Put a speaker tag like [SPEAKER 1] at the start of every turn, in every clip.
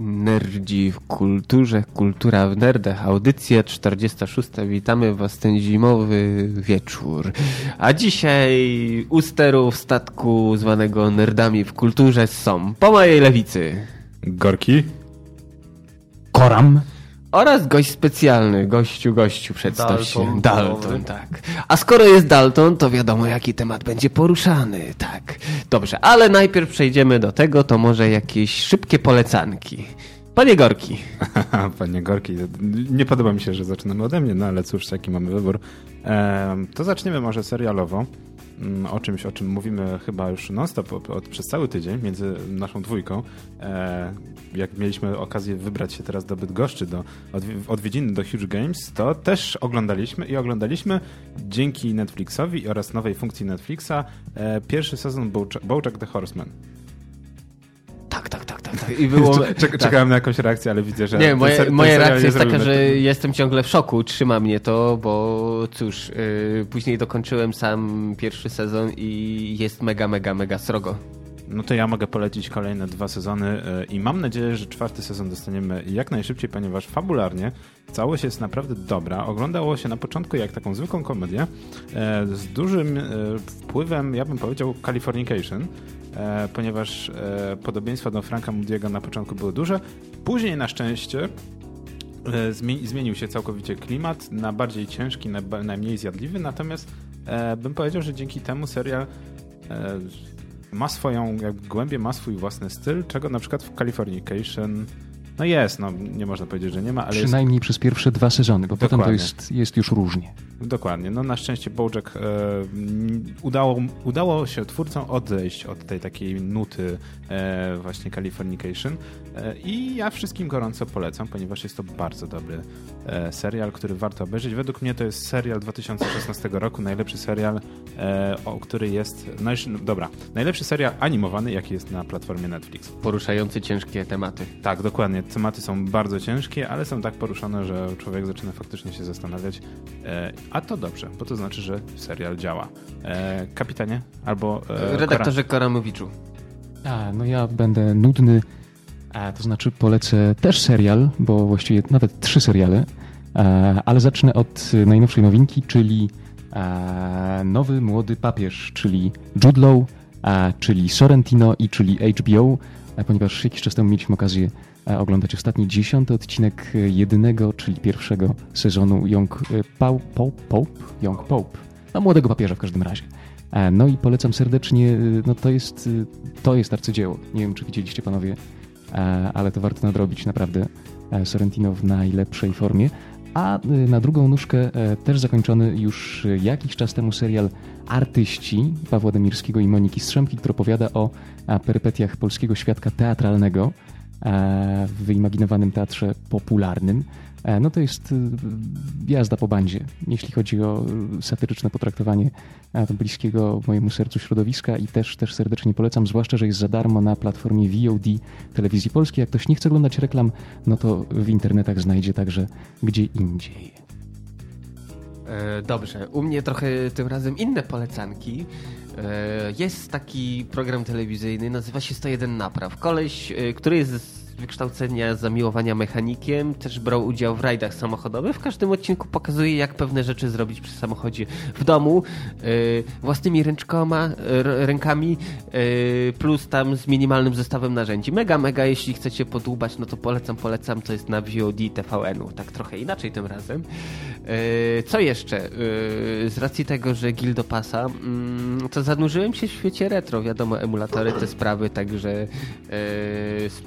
[SPEAKER 1] Nerdzi w kulturze, kultura w nerdach, audycja 46. Witamy Was ten zimowy wieczór. A dzisiaj u sterów statku zwanego Nerdami w kulturze są po mojej lewicy
[SPEAKER 2] Gorki,
[SPEAKER 3] Koram,
[SPEAKER 1] oraz gość specjalny, gościu, gościu, przedstaw
[SPEAKER 3] Dalton,
[SPEAKER 1] się.
[SPEAKER 3] Dalton.
[SPEAKER 1] Tak. A skoro jest Dalton, to wiadomo jaki temat będzie poruszany, tak. Dobrze, ale najpierw przejdziemy do tego, to może jakieś szybkie polecanki. Panie Gorki.
[SPEAKER 2] panie Gorki, nie podoba mi się, że zaczynamy ode mnie, no ale cóż, jaki mamy wybór. Ehm, to zaczniemy może serialowo. Mm, O czymś, o czym mówimy chyba już non-stop od, przez cały tydzień między naszą dwójką. E, jak mieliśmy okazję wybrać się teraz do Bydgoszczy, do odwi- odwiedziny do Huge Games, to też oglądaliśmy i oglądaliśmy dzięki Netflixowi oraz nowej funkcji Netflixa e, pierwszy sezon Bojack the Horseman.
[SPEAKER 1] Tak, tak, tak, tak. tak. I było...
[SPEAKER 2] Czek-
[SPEAKER 1] tak.
[SPEAKER 2] Czekałem na jakąś reakcję, ale widzę, że.
[SPEAKER 1] Nie, moje,
[SPEAKER 2] ten
[SPEAKER 1] moja reakcja jest taka, że jestem ciągle w szoku, trzyma mnie to, bo cóż, yy, później dokończyłem sam pierwszy sezon i jest mega, mega, mega srogo.
[SPEAKER 2] No to ja mogę polecić kolejne dwa sezony y, i mam nadzieję, że czwarty sezon dostaniemy jak najszybciej, ponieważ fabularnie całość jest naprawdę dobra. Oglądało się na początku jak taką zwykłą komedię e, z dużym e, wpływem, ja bym powiedział, Californication. E, Ponieważ e, podobieństwa do Franka Moody'ego na początku były duże. Później na szczęście e, zmieni- zmienił się całkowicie klimat na bardziej ciężki, na, mniej zjadliwy, natomiast bym powiedział, że dzięki temu serial ma swoją jakby głębię, ma swój własny styl, czego na przykład w Californication no jest, no nie można powiedzieć, że nie ma, ale jest
[SPEAKER 3] przynajmniej przez pierwsze dwa sezony, bo potem to
[SPEAKER 2] Dokładnie.
[SPEAKER 3] jest, jest już różnie.
[SPEAKER 2] Dokładnie. No na szczęście Bojack e, udało, udało się twórcom odejść od tej takiej nuty e, właśnie Californication e, i ja wszystkim gorąco polecam, ponieważ jest to bardzo dobry e, serial, który warto obejrzeć. Według mnie to jest serial 2016 roku, najlepszy serial, e, o który jest, najsz- no, dobra, najlepszy serial animowany, jaki jest na platformie Netflix.
[SPEAKER 1] Poruszający ciężkie tematy.
[SPEAKER 2] Tak, dokładnie. Tematy są bardzo ciężkie, ale są tak poruszone, że człowiek zaczyna faktycznie się zastanawiać. E, a to dobrze, bo to znaczy, że serial działa. E, kapitanie albo. E,
[SPEAKER 1] Redaktorze Koramowiczu.
[SPEAKER 3] A, no ja będę nudny, a, to znaczy polecę też serial, bo właściwie nawet trzy seriale, a, ale zacznę od najnowszej nowinki, czyli a, Nowy Młody Papież, czyli Jude Law, a, czyli Sorrentino i czyli HBO, a, ponieważ jakiś czas temu mieliśmy okazję oglądać ostatni dziesiąty odcinek e, jedynego, czyli pierwszego sezonu Young e, Pope, Pope? Young Pope, no młodego papieża w każdym razie. E, No i polecam serdecznie, no to jest, to jest arcydzieło. Nie wiem, czy widzieliście panowie, e, ale to warto nadrobić naprawdę. E, Sorrentino w najlepszej formie. A na drugą nóżkę e, też zakończony już jakiś czas temu serial Artyści Pawła Demirskiego i Moniki Strzemki, który opowiada o perypetiach polskiego świadka teatralnego e, w wyimaginowanym teatrze popularnym. E, No to jest y, jazda po bandzie, jeśli chodzi o satyryczne potraktowanie e, bliskiego mojemu sercu środowiska i też, też serdecznie polecam, zwłaszcza, że jest za darmo na platformie VOD Telewizji Polskiej. Jak ktoś nie chce oglądać reklam, no to w internetach znajdzie także gdzie indziej.
[SPEAKER 1] E, Dobrze, u mnie trochę tym razem inne polecanki. E, Jest taki program telewizyjny, nazywa się 101 Napraw. Koleś, e, który jest wykształcenia zamiłowania mechanikiem, też brał udział w rajdach samochodowych. W każdym odcinku pokazuje, jak pewne rzeczy zrobić przy samochodzie w domu, e, własnymi ręczkoma, rękami, e, plus tam z minimalnym zestawem narzędzi. Mega, mega, jeśli chcecie podłubać, no to polecam, polecam, to jest na VOD TVN-u. Tak trochę inaczej tym razem. E, Co jeszcze? Z racji tego, że Gildo pasa, mm, to zanurzyłem się w świecie retro. Wiadomo, emulatory, te sprawy, także z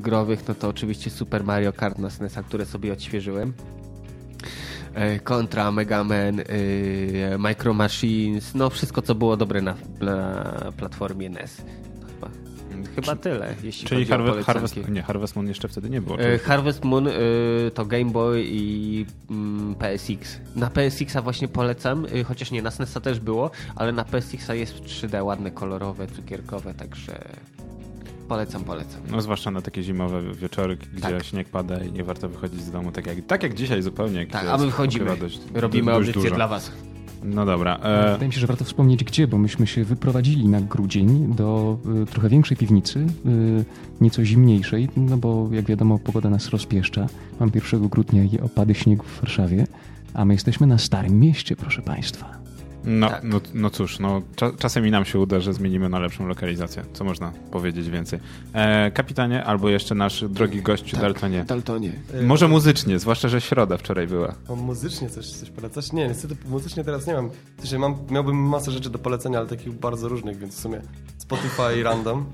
[SPEAKER 1] growych, no to oczywiście Super Mario Kart na SNES-a, które sobie odświeżyłem. E, Contra, Mega Man, e, Micro Machines, no wszystko co było dobre na, na platformie NES. Chyba, chyba tyle, jeśli
[SPEAKER 2] Czyli
[SPEAKER 1] o
[SPEAKER 2] Harvest, nie, Harvest Moon jeszcze wtedy nie było.
[SPEAKER 1] E. Harvest Moon to Game Boy i mm, PSX. Na PSX-a właśnie polecam, chociaż nie, na SNES-a też było, ale na PSX-a jest w 3D ładne, kolorowe, cukierkowe, także polecam, polecam.
[SPEAKER 2] No zwłaszcza na takie zimowe wieczory, gdzie
[SPEAKER 1] Tak.
[SPEAKER 2] śnieg pada i nie warto wychodzić z domu, tak jak, tak jak dzisiaj zupełnie.
[SPEAKER 1] Tak, a my wychodzimy,
[SPEAKER 2] dość-
[SPEAKER 1] robimy
[SPEAKER 2] dość
[SPEAKER 1] audycję
[SPEAKER 2] dużo.
[SPEAKER 1] dla was.
[SPEAKER 2] No dobra. E...
[SPEAKER 3] Wydaje mi się, że warto wspomnieć gdzie, bo myśmy się wyprowadzili na grudzień do y, trochę większej piwnicy, y, nieco zimniejszej, no bo jak wiadomo pogoda nas rozpieszcza. Mam 1 grudnia i opady śniegu w Warszawie, a my jesteśmy na Starym Mieście, proszę Państwa.
[SPEAKER 2] No, tak. no, no cóż, no, cza czasem i nam się uda, że zmienimy na lepszą lokalizację. Co można powiedzieć więcej? E, kapitanie, albo jeszcze nasz drogi gość tak, Daltonie.
[SPEAKER 1] Daltonie.
[SPEAKER 2] Może muzycznie, zwłaszcza, że środa wczoraj była.
[SPEAKER 4] O, muzycznie coś, coś polecać? Nie, niestety muzycznie teraz nie mam. Znaczy, mam. Miałbym masę rzeczy do polecenia, ale takich bardzo różnych, więc w sumie Spotify random.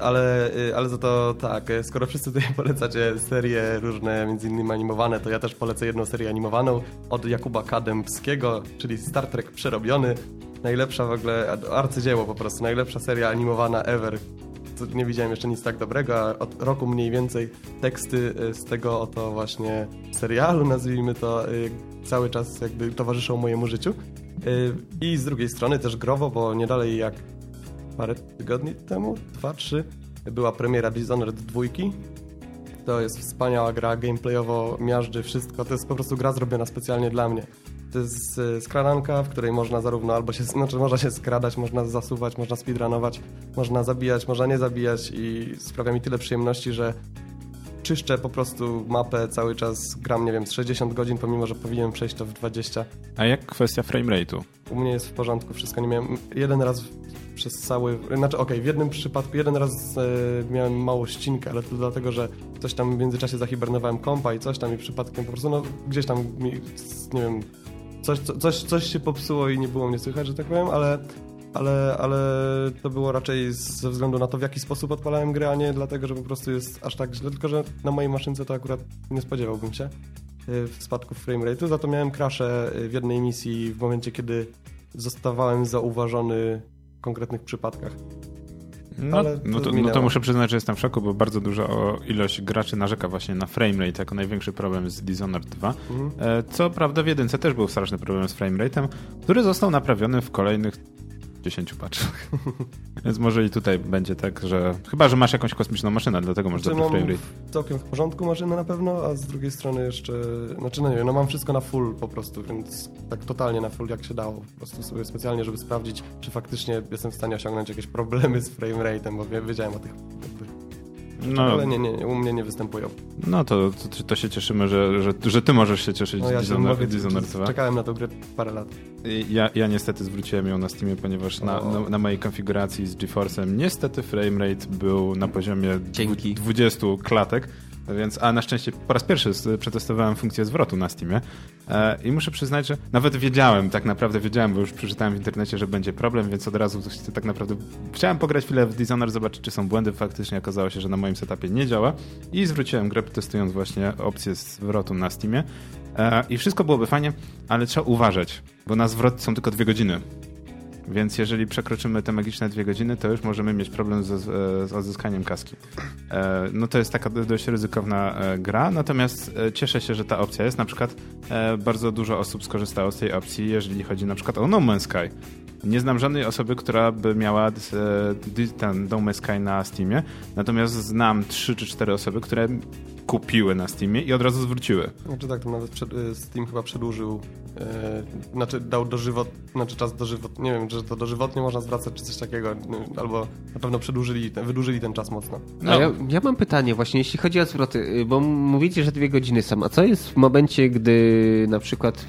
[SPEAKER 4] Ale, y, ale za to tak, y, skoro wszyscy tutaj polecacie serie różne, między innymi animowane, to ja też polecę jedną serię animowaną od Jakuba Kademskiego, czyli Star Trek Przerobiony. Najlepsza w ogóle, arcydzieło po prostu, najlepsza seria animowana ever. Nie widziałem jeszcze nic tak dobrego, a od roku mniej więcej teksty y, z tego oto właśnie serialu, nazwijmy to, cały czas jakby towarzyszą mojemu życiu. I z drugiej strony też growo, bo nie dalej jak parę tygodni temu, dwa, trzy, była premiera Dishonored 2. To jest wspaniała gra, gameplayowo miażdży wszystko. To jest po prostu gra zrobiona specjalnie dla mnie. To jest e, skradanka, w której można zarówno albo się, znaczy można się skradać, można zasuwać, można speedrunować, można zabijać, można nie zabijać i sprawia mi tyle przyjemności, że czyszczę po prostu mapę cały czas, gram, nie wiem, z 60 godzin, pomimo, że powinienem przejść to w 20.
[SPEAKER 2] A jak kwestia framerate'u?
[SPEAKER 4] U mnie jest w porządku, wszystko. Nie miałem, jeden raz przez cały... Znaczy, okej, okay, w jednym przypadku, jeden raz e, miałem małą ścinkę, ale to dlatego, że coś tam w międzyczasie zahibernowałem kompa i coś tam i przypadkiem po prostu, no, gdzieś tam, mi, nie wiem, coś, coś, coś się popsuło i nie było mnie słychać, że tak powiem, ale ale, ale to było raczej ze względu na to, w jaki sposób odpalałem grę, a nie dlatego, że po prostu jest aż tak źle, tylko że na mojej maszynce to akurat nie spodziewałbym się e, w spadku frame Za to miałem crasze w jednej misji w momencie, kiedy zostawałem zauważony w konkretnych przypadkach.
[SPEAKER 2] No, no, to, no, to, muszę przyznać, że jestem w szoku, bo bardzo duża ilość graczy narzeka właśnie na framerate jako największy problem z Dishonored 2. Mhm. E, co prawda w jedynce też był straszny problem z frameratem, który został naprawiony w kolejnych 10 paczkach. Więc może i tutaj będzie tak, że chyba, że masz jakąś kosmiczną maszynę, dlatego masz znaczy, dobry frame rate.
[SPEAKER 4] całkiem w porządku maszynę na pewno, a z drugiej strony jeszcze, znaczy no nie wiem, no mam wszystko na full po prostu, więc tak totalnie na full jak się dało. Po prostu sobie specjalnie, żeby sprawdzić, czy faktycznie jestem w stanie osiągnąć jakieś problemy z frame rate'em, bo wiedziałem o tych no, ale nie, nie, u mnie nie występują.
[SPEAKER 2] No to, to, to się cieszymy, że, że, że ty możesz się cieszyć no ja Dishonored, Dishonored 2.
[SPEAKER 4] Czekałem na tę grę parę lat.
[SPEAKER 2] Ja, ja niestety zwróciłem ją na Steamie, ponieważ na, na, na, mojej konfiguracji z GeForce'em niestety framerate był na poziomie Dzięki. 20 klatek. Więc, a na szczęście po raz pierwszy przetestowałem funkcję zwrotu na Steamie e, i muszę przyznać, że nawet wiedziałem, tak naprawdę wiedziałem, bo już przeczytałem w internecie, że będzie problem, więc od razu tak naprawdę chciałem pograć chwilę w Dishonored, zobaczyć, czy są błędy. Faktycznie okazało się, że na moim setupie nie działa i zwróciłem grę testując właśnie opcję zwrotu na Steamie e, i wszystko byłoby fajnie, ale trzeba uważać, bo na zwrot są tylko dwie godziny. Więc jeżeli przekroczymy te magiczne dwie godziny, to już możemy mieć problem z, z odzyskaniem kaski. E, no to jest taka dość ryzykowna e, gra, natomiast e, cieszę się, że ta opcja jest. Na przykład bardzo dużo osób skorzystało z tej opcji, jeżeli chodzi na przykład o No Man's Sky. Nie znam żadnej osoby, która by miała ten No Man's Sky na Steamie, natomiast znam trzy czy cztery osoby, które kupiły na Steamie i od razu zwróciły.
[SPEAKER 4] Znaczy tak, to nawet przed, y, Steam chyba przedłużył, e, znaczy dał dożywot, znaczy czas dożywot, nie wiem, że to dożywotnie można zwracać czy coś takiego, y, albo na pewno przedłużyli, wydłużyli ten czas mocno.
[SPEAKER 1] No. Ja, ja, mam pytanie właśnie, jeśli chodzi o zwroty, bo mówicie, że dwie godziny są, a co jest w momencie, gdy na przykład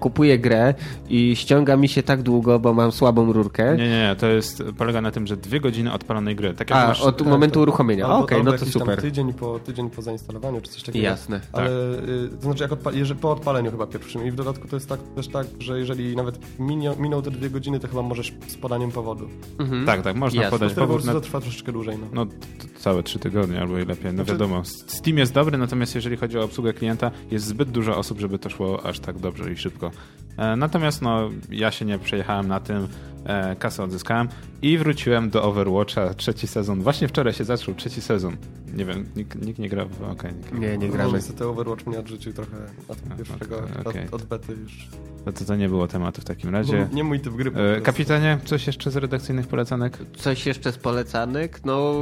[SPEAKER 1] kupuję grę i ściąga mi się tak długo, bo mam słabą rurkę.
[SPEAKER 2] Nie, nie, to jest, polega na tym, że dwie godziny odpalonej gry.
[SPEAKER 1] Tak jak A, masz, od tak, momentu tak, uruchomienia. Okej, okay, no to super.
[SPEAKER 4] Tydzień po, tydzień po zainstalowaniu, czy coś takiego.
[SPEAKER 1] Jasne.
[SPEAKER 4] Ale tak. Y, to znaczy, jak odpa jeżeli, po odpaleniu chyba pierwszym. I w dodatku to jest tak, też tak, że jeżeli nawet minio, minął te dwie godziny, to chyba możesz z podaniem powodu.
[SPEAKER 2] Mhm. Tak, tak, można Jasne. podać
[SPEAKER 4] powód. Na... To trwa troszeczkę dłużej. No,
[SPEAKER 2] no całe trzy tygodnie albo i lepiej. No znaczy... wiadomo, Steam jest dobry, natomiast jeżeli chodzi o obsługę klienta, jest zbyt dużo osób, żeby to szło aż tak dobrze i szybko. E, natomiast no, ja się nie przejechałem na tym, e, kasę odzyskałem i wróciłem do Overwatcha trzeci sezon. Właśnie wczoraj się zaczął trzeci sezon. Nie wiem, nikt, nikt nie gra w... Okay,
[SPEAKER 1] nikt nie, nie gramy.
[SPEAKER 4] No, niestety Overwatch mnie odrzucił trochę od pierwszego, okay. od, od bety już.
[SPEAKER 2] No to to nie było tematu w takim razie.
[SPEAKER 4] nie mój typ gry.
[SPEAKER 2] E, kapitanie, coś jeszcze z redakcyjnych polecanek?
[SPEAKER 1] Coś jeszcze z polecanek? No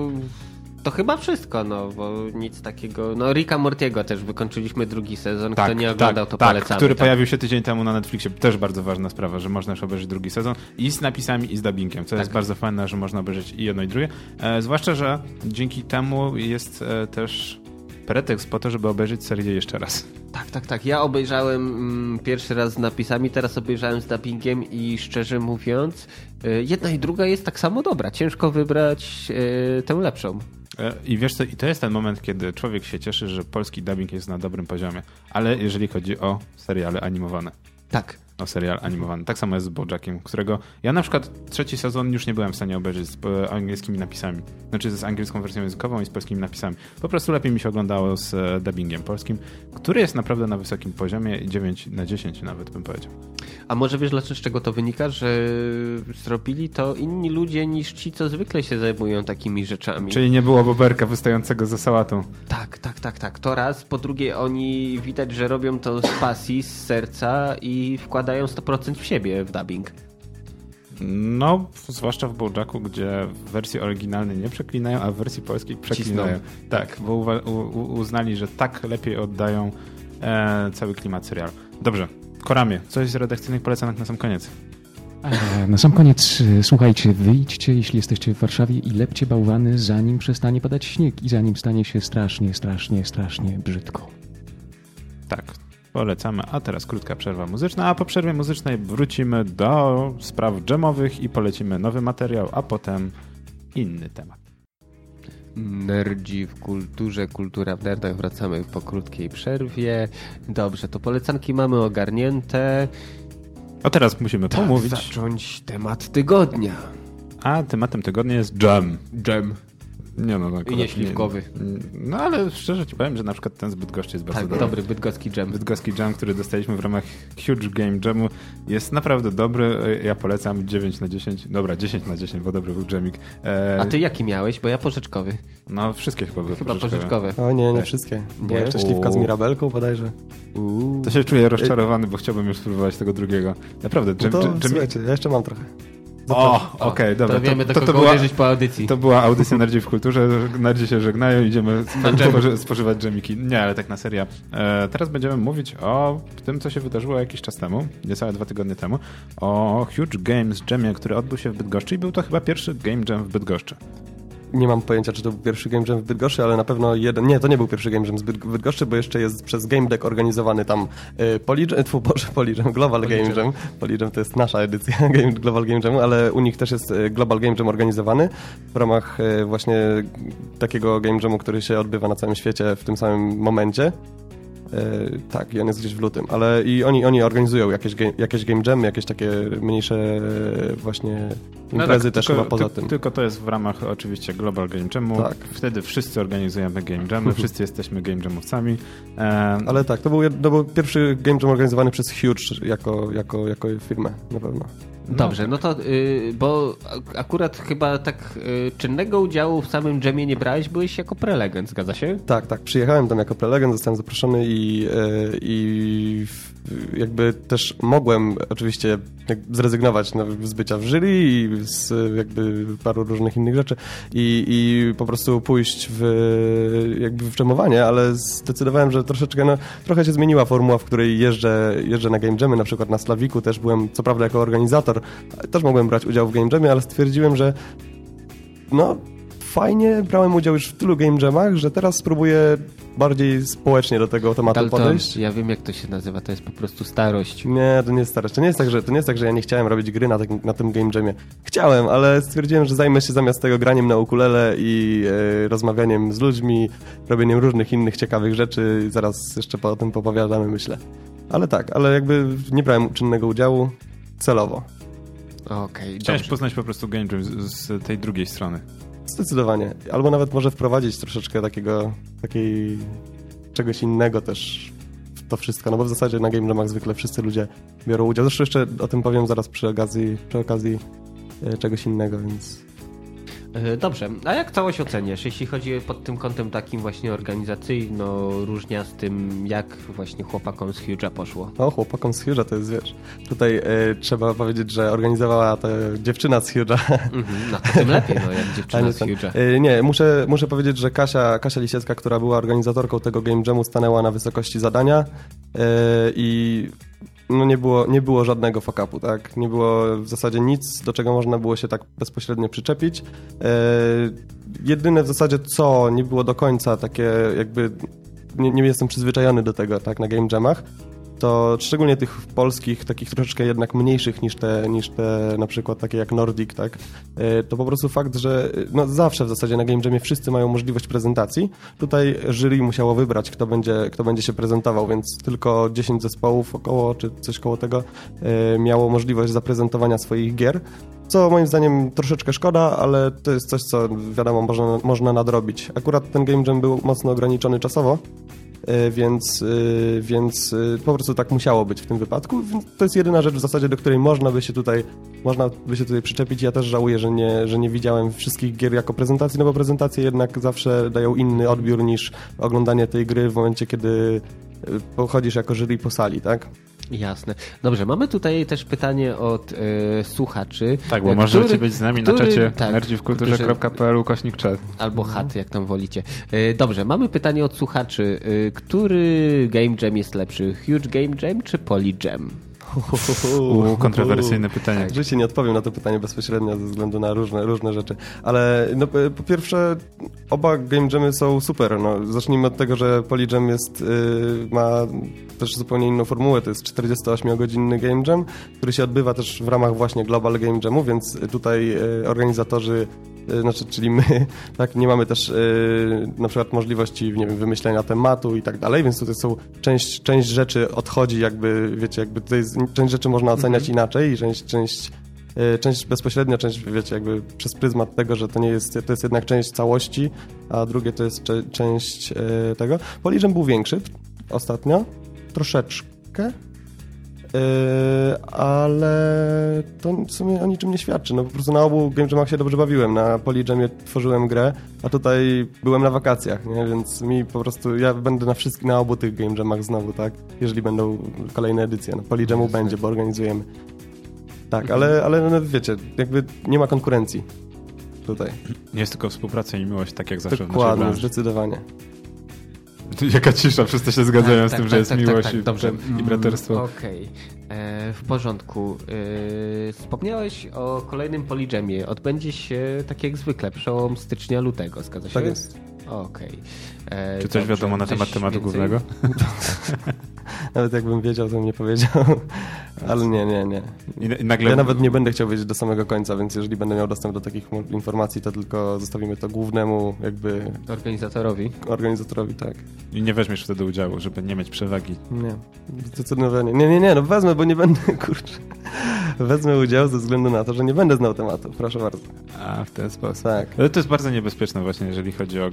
[SPEAKER 1] to chyba wszystko, no, bo nic takiego. No, Ricka Mortiego też wykończyliśmy drugi sezon. Kto nie oglądał, to
[SPEAKER 2] tak,
[SPEAKER 1] polecamy.
[SPEAKER 2] który
[SPEAKER 1] tak.
[SPEAKER 2] pojawił się tydzień temu na Netflixie. Też bardzo ważna sprawa, że można już obejrzeć drugi sezon i z napisami, i z dubbingiem, co jest
[SPEAKER 1] Tak.
[SPEAKER 2] bardzo fajne, że można obejrzeć i jedno, i drugie. E, zwłaszcza, że dzięki temu jest e, też pretekst po to, żeby obejrzeć serię jeszcze raz.
[SPEAKER 1] Tak, tak, tak. Ja obejrzałem mm, pierwszy raz z napisami, teraz obejrzałem z dubbingiem i szczerze mówiąc, y, jedna i druga jest tak samo dobra. Ciężko wybrać y, tę lepszą.
[SPEAKER 2] E, I wiesz co, i to jest ten moment, kiedy człowiek się cieszy, że polski dubbing jest na dobrym poziomie. Ale jeżeli chodzi o seriale animowane.
[SPEAKER 1] Tak.
[SPEAKER 2] O serial animowany. Tak samo jest z Bojackiem, którego ja na przykład trzeci sezon już nie byłem w stanie obejrzeć z e, angielskimi napisami. Znaczy z angielską wersją językową i z polskimi napisami. Po prostu lepiej mi się oglądało z e, dubbingiem polskim, który jest naprawdę na wysokim poziomie 9 na 10 nawet bym powiedział.
[SPEAKER 1] A może wiesz, dlaczego z czego to wynika? Że zrobili to inni ludzie niż ci, co zwykle się zajmują takimi rzeczami.
[SPEAKER 2] Czyli nie było boberka wystającego za sałatą.
[SPEAKER 1] Tak, tak, tak, tak. To raz. Po drugie, oni widać, że robią to z pasji, z serca i wkładają 100% w siebie w dubbing.
[SPEAKER 2] No, zwłaszcza w Bojacku, gdzie w wersji oryginalnej nie przeklinają, a w wersji polskiej przeklinają. Tak, bo uwa- u- u- uznali, że tak lepiej oddają e, cały klimat serialu. Dobrze, Koramie, coś z redakcyjnych polecanek na sam koniec.
[SPEAKER 3] E, Na sam koniec, e, słuchajcie, wyjdźcie, jeśli jesteście w Warszawie i lepcie bałwany, zanim przestanie padać śnieg i zanim stanie się strasznie, strasznie, strasznie brzydko.
[SPEAKER 2] Tak, polecamy. A teraz krótka przerwa muzyczna, a po przerwie muzycznej wrócimy do spraw dżemowych i polecimy nowy materiał, a potem inny temat.
[SPEAKER 1] Nerdzi w kulturze, kultura w nerdach. Wracamy po krótkiej przerwie. Dobrze, to polecanki mamy ogarnięte.
[SPEAKER 2] A teraz musimy pomówić,
[SPEAKER 1] Zacząć temat tygodnia.
[SPEAKER 2] a tematem tygodnia jest jam.
[SPEAKER 1] Dżem.
[SPEAKER 2] Nie no, no akurat
[SPEAKER 1] nie śliwkowy.
[SPEAKER 2] Nie, no ale szczerze ci powiem, że na przykład ten z Bydgoszczy jest bardzo
[SPEAKER 1] Tak,
[SPEAKER 2] dobry.
[SPEAKER 1] dobry bydgoski dżem.
[SPEAKER 2] Bydgoski Jam, który dostaliśmy w ramach Huge Game Jamu jest naprawdę dobry. Ja polecam 9 na 10. Dobra, 10 na 10, bo dobry był jamik. E,
[SPEAKER 1] A ty jaki miałeś? Bo ja porzeczkowy.
[SPEAKER 2] No wszystkie chyba były
[SPEAKER 1] Chyba
[SPEAKER 2] pożyczkowe.
[SPEAKER 1] pożyczkowe.
[SPEAKER 4] O nie, nie
[SPEAKER 2] Tak.
[SPEAKER 4] wszystkie.
[SPEAKER 1] Nie?
[SPEAKER 4] Była jeszcze śliwka z. Mirabelką bodajże.
[SPEAKER 1] Uuu.
[SPEAKER 2] To się czuję rozczarowany, bo chciałbym już spróbować tego drugiego. Naprawdę,
[SPEAKER 4] No
[SPEAKER 2] jam,
[SPEAKER 4] to
[SPEAKER 2] jam, jam,
[SPEAKER 4] słuchajcie, ja jeszcze mam trochę.
[SPEAKER 2] O, okej, dobra.
[SPEAKER 1] To wiemy, do
[SPEAKER 2] to, to,
[SPEAKER 1] kogo
[SPEAKER 2] była,
[SPEAKER 1] po audycji.
[SPEAKER 2] to była audycja Nerdzi w kulturze. Nerdzi się żegnają, idziemy spoży, spożywać dżemiki. Nie, ale tak na serio. E, teraz będziemy mówić o tym, co się wydarzyło jakiś czas temu, niecałe dwa tygodnie temu, o Huge Games Jamie, który odbył się w Bydgoszczy i był to chyba pierwszy Game Jam w Bydgoszczy.
[SPEAKER 4] Nie mam pojęcia, czy to był pierwszy Game Jam w Bydgoszczy, ale na pewno jeden... Nie, to nie był pierwszy Game Jam z Bydgoszczy, bo jeszcze jest przez Game Deck organizowany tam y, Polyjam, tfu, Boże, Polyjam, Global
[SPEAKER 1] Polyjam.
[SPEAKER 4] Game Jam. Polyjam to jest nasza edycja Game, Global Game Jamu, ale u nich też jest y, Global Game Jam organizowany w ramach y, właśnie takiego Game Jamu, który się odbywa na całym świecie w tym samym momencie. Y, tak, i on jest gdzieś w lutym, ale i oni, oni organizują jakieś, game, jakieś game jamy, jakieś takie mniejsze właśnie imprezy też
[SPEAKER 2] No tylko,
[SPEAKER 4] chyba poza
[SPEAKER 2] ty,
[SPEAKER 4] tym.
[SPEAKER 2] Tylko to jest w ramach oczywiście Global Game Jamu.
[SPEAKER 4] Tak.
[SPEAKER 2] Wtedy wszyscy organizujemy Game Jamy, wszyscy jesteśmy Game Jamowcami. E,
[SPEAKER 4] Ale tak, to był, to był pierwszy game jam organizowany przez Huge jako, jako, jako firmę, na pewno.
[SPEAKER 1] Dobrze, no to, y, bo ak- akurat chyba tak y, czynnego udziału w samym dżemie nie brałeś, byłeś jako prelegent, zgadza się?
[SPEAKER 4] Tak, tak, przyjechałem tam jako prelegent, zostałem zaproszony i, e, i w- jakby też mogłem oczywiście zrezygnować no, z bycia w jury i z jakby paru różnych innych rzeczy i, i po prostu pójść w jakby w dżemowanie, ale zdecydowałem, że troszeczkę, no, trochę się zmieniła formuła, w której jeżdżę, jeżdżę na game jamy, na przykład na Slawiku też byłem, co prawda jako organizator, też mogłem brać udział w game jamie, ale stwierdziłem, że no fajnie, brałem udział już w tylu game jamach, że teraz spróbuję bardziej społecznie do tego tematu
[SPEAKER 1] Dalton,
[SPEAKER 4] podejść.
[SPEAKER 1] ja wiem jak to się nazywa, to jest po prostu starość.
[SPEAKER 4] Nie, to nie jest starość. To nie jest tak, że, to nie jest tak, że ja nie chciałem robić gry na, tym- na tym game jamie. Chciałem, ale stwierdziłem, że zajmę się zamiast tego graniem na ukulele i e, rozmawianiem z ludźmi, robieniem różnych innych ciekawych rzeczy. Zaraz jeszcze po o tym popowiadamy, myślę. Ale tak, ale jakby nie brałem czynnego udziału celowo.
[SPEAKER 1] Okej,
[SPEAKER 2] Chciałeś
[SPEAKER 1] dobrze.
[SPEAKER 2] poznać po prostu Game Jam z, z tej drugiej strony.
[SPEAKER 4] Zdecydowanie. Albo nawet może wprowadzić troszeczkę takiego, takiej czegoś innego też w to wszystko, no bo w zasadzie na Game Jamach zwykle wszyscy ludzie biorą udział. Zresztą jeszcze o tym powiem zaraz przy okazji, przy okazji e, czegoś innego, więc
[SPEAKER 1] dobrze, a jak całość oceniasz, jeśli chodzi pod tym kątem takim właśnie organizacyjno-różniastym, jak właśnie chłopakom z Huge'a poszło?
[SPEAKER 4] O, chłopakom z Huge'a to jest, wiesz, tutaj e, trzeba powiedzieć, że organizowała to dziewczyna z Huge'a.
[SPEAKER 1] Mhm, no to tym lepiej, no, jak dziewczyna z Huge'a.
[SPEAKER 4] E, nie, muszę, muszę powiedzieć, że Kasia, Kasia Lisiecka, która była organizatorką tego Game Jamu, stanęła na wysokości zadania e, i no nie było, nie było żadnego fakapu, tak? Nie było w zasadzie nic, do czego można było się tak bezpośrednio przyczepić. E, jedyne w zasadzie co nie było do końca takie jakby nie, nie jestem przyzwyczajony do tego, tak, na game jamach, to szczególnie tych polskich, takich troszeczkę jednak mniejszych niż te, niż te na przykład takie jak Nordic, tak, e, to po prostu fakt, że no zawsze w zasadzie na Game Jamie wszyscy mają możliwość prezentacji. Tutaj jury musiało wybrać, kto będzie, kto będzie się prezentował, więc tylko 10 zespołów około, czy coś koło tego e, miało możliwość zaprezentowania swoich gier co moim zdaniem troszeczkę szkoda, ale to jest coś, co wiadomo, można, można nadrobić. Akurat ten Game Jam był mocno ograniczony czasowo, więc, e, więc e, po prostu tak musiało być w tym wypadku. To jest jedyna rzecz w zasadzie, do której można by się tutaj, można by się tutaj przyczepić. Ja też żałuję, że nie, że nie widziałem wszystkich gier jako prezentacji, no bo prezentacje jednak zawsze dają inny odbiór niż oglądanie tej gry w momencie, kiedy pochodzisz jako jury po sali, tak?
[SPEAKER 1] Jasne. Dobrze, mamy tutaj też pytanie od e, słuchaczy.
[SPEAKER 2] Tak, bo który, możecie być z nami który, na czacie tak, nerdziwkulturze.pl kośnik chat.
[SPEAKER 1] Albo chat, jak tam wolicie. E, dobrze, mamy pytanie od słuchaczy. E, który game jam jest lepszy? Huge game jam czy poly jam?
[SPEAKER 2] U, kontrowersyjne pytanie.
[SPEAKER 4] Tak, życie nie odpowiem na to pytanie bezpośrednio ze względu na różne, różne rzeczy. Ale no, po pierwsze, oba game jamy są super. No, zacznijmy od tego, że Polyjam jest, yy, ma też zupełnie inną formułę. To jest 48-godzinny game jam, który się odbywa też w ramach właśnie Global Game Jamu, więc tutaj yy, organizatorzy Y, znaczy, czyli my tak, nie mamy też yy, na przykład możliwości nie wiem, wymyślenia tematu i tak dalej, więc tutaj są część, część rzeczy odchodzi jakby, wiecie, jakby tutaj część rzeczy można oceniać mm -hmm. inaczej i część, część yy, część bezpośrednio, część, wiecie, jakby przez pryzmat tego, że to nie jest, to jest jednak część całości, a drugie to jest część yy, tego. Poliżem był większy ostatnio, troszeczkę, ale to w sumie o niczym nie świadczy. No po prostu na obu Game Jamach się dobrze bawiłem. Na Polyjamie tworzyłem grę, a tutaj byłem na wakacjach, nie? więc mi po prostu, ja będę na wszystkich, na obu tych Game Jamach znowu, tak? Jeżeli będą kolejne edycje. Na Polyjamu będzie, bo organizujemy. Tak, ale, ale no, wiecie, jakby nie ma konkurencji tutaj.
[SPEAKER 2] Nie jest tylko współpraca i miłość, tak jak zawsze
[SPEAKER 4] Dokładnie, w zdecydowanie.
[SPEAKER 2] Jaka cisza, wszyscy się zgadzają tak, z tak, tym, tak, że jest tak, tak miłość tak, i, dobrze. i braterstwo.
[SPEAKER 1] Okej, okay. E, w porządku. E, wspomniałeś o kolejnym Polijamie. Odbędzie się tak jak zwykle, przełom stycznia, lutego, zgadza się?
[SPEAKER 4] Tak jest.
[SPEAKER 1] Okej. Okay.
[SPEAKER 2] E, Czy coś dobrze, wiadomo na temat tematu więcej? głównego?
[SPEAKER 4] Nawet jakbym wiedział, to bym nie powiedział. Ale nie, nie, nie. I nagle... Ja nawet nie będę chciał wiedzieć do samego końca, więc jeżeli będę miał dostęp do takich informacji, to tylko zostawimy to głównemu jakby...
[SPEAKER 1] Organizatorowi.
[SPEAKER 4] Organizatorowi, tak.
[SPEAKER 2] I nie weźmiesz wtedy udziału, żeby nie mieć przewagi.
[SPEAKER 4] Nie, zdecydowanie. Nie, nie, nie, no wezmę, bo nie będę, kurczę. Wezmę udział ze względu na to, że nie będę znał tematu. Proszę bardzo.
[SPEAKER 2] A, w ten sposób. Tak. Ale to jest bardzo niebezpieczne właśnie, jeżeli chodzi o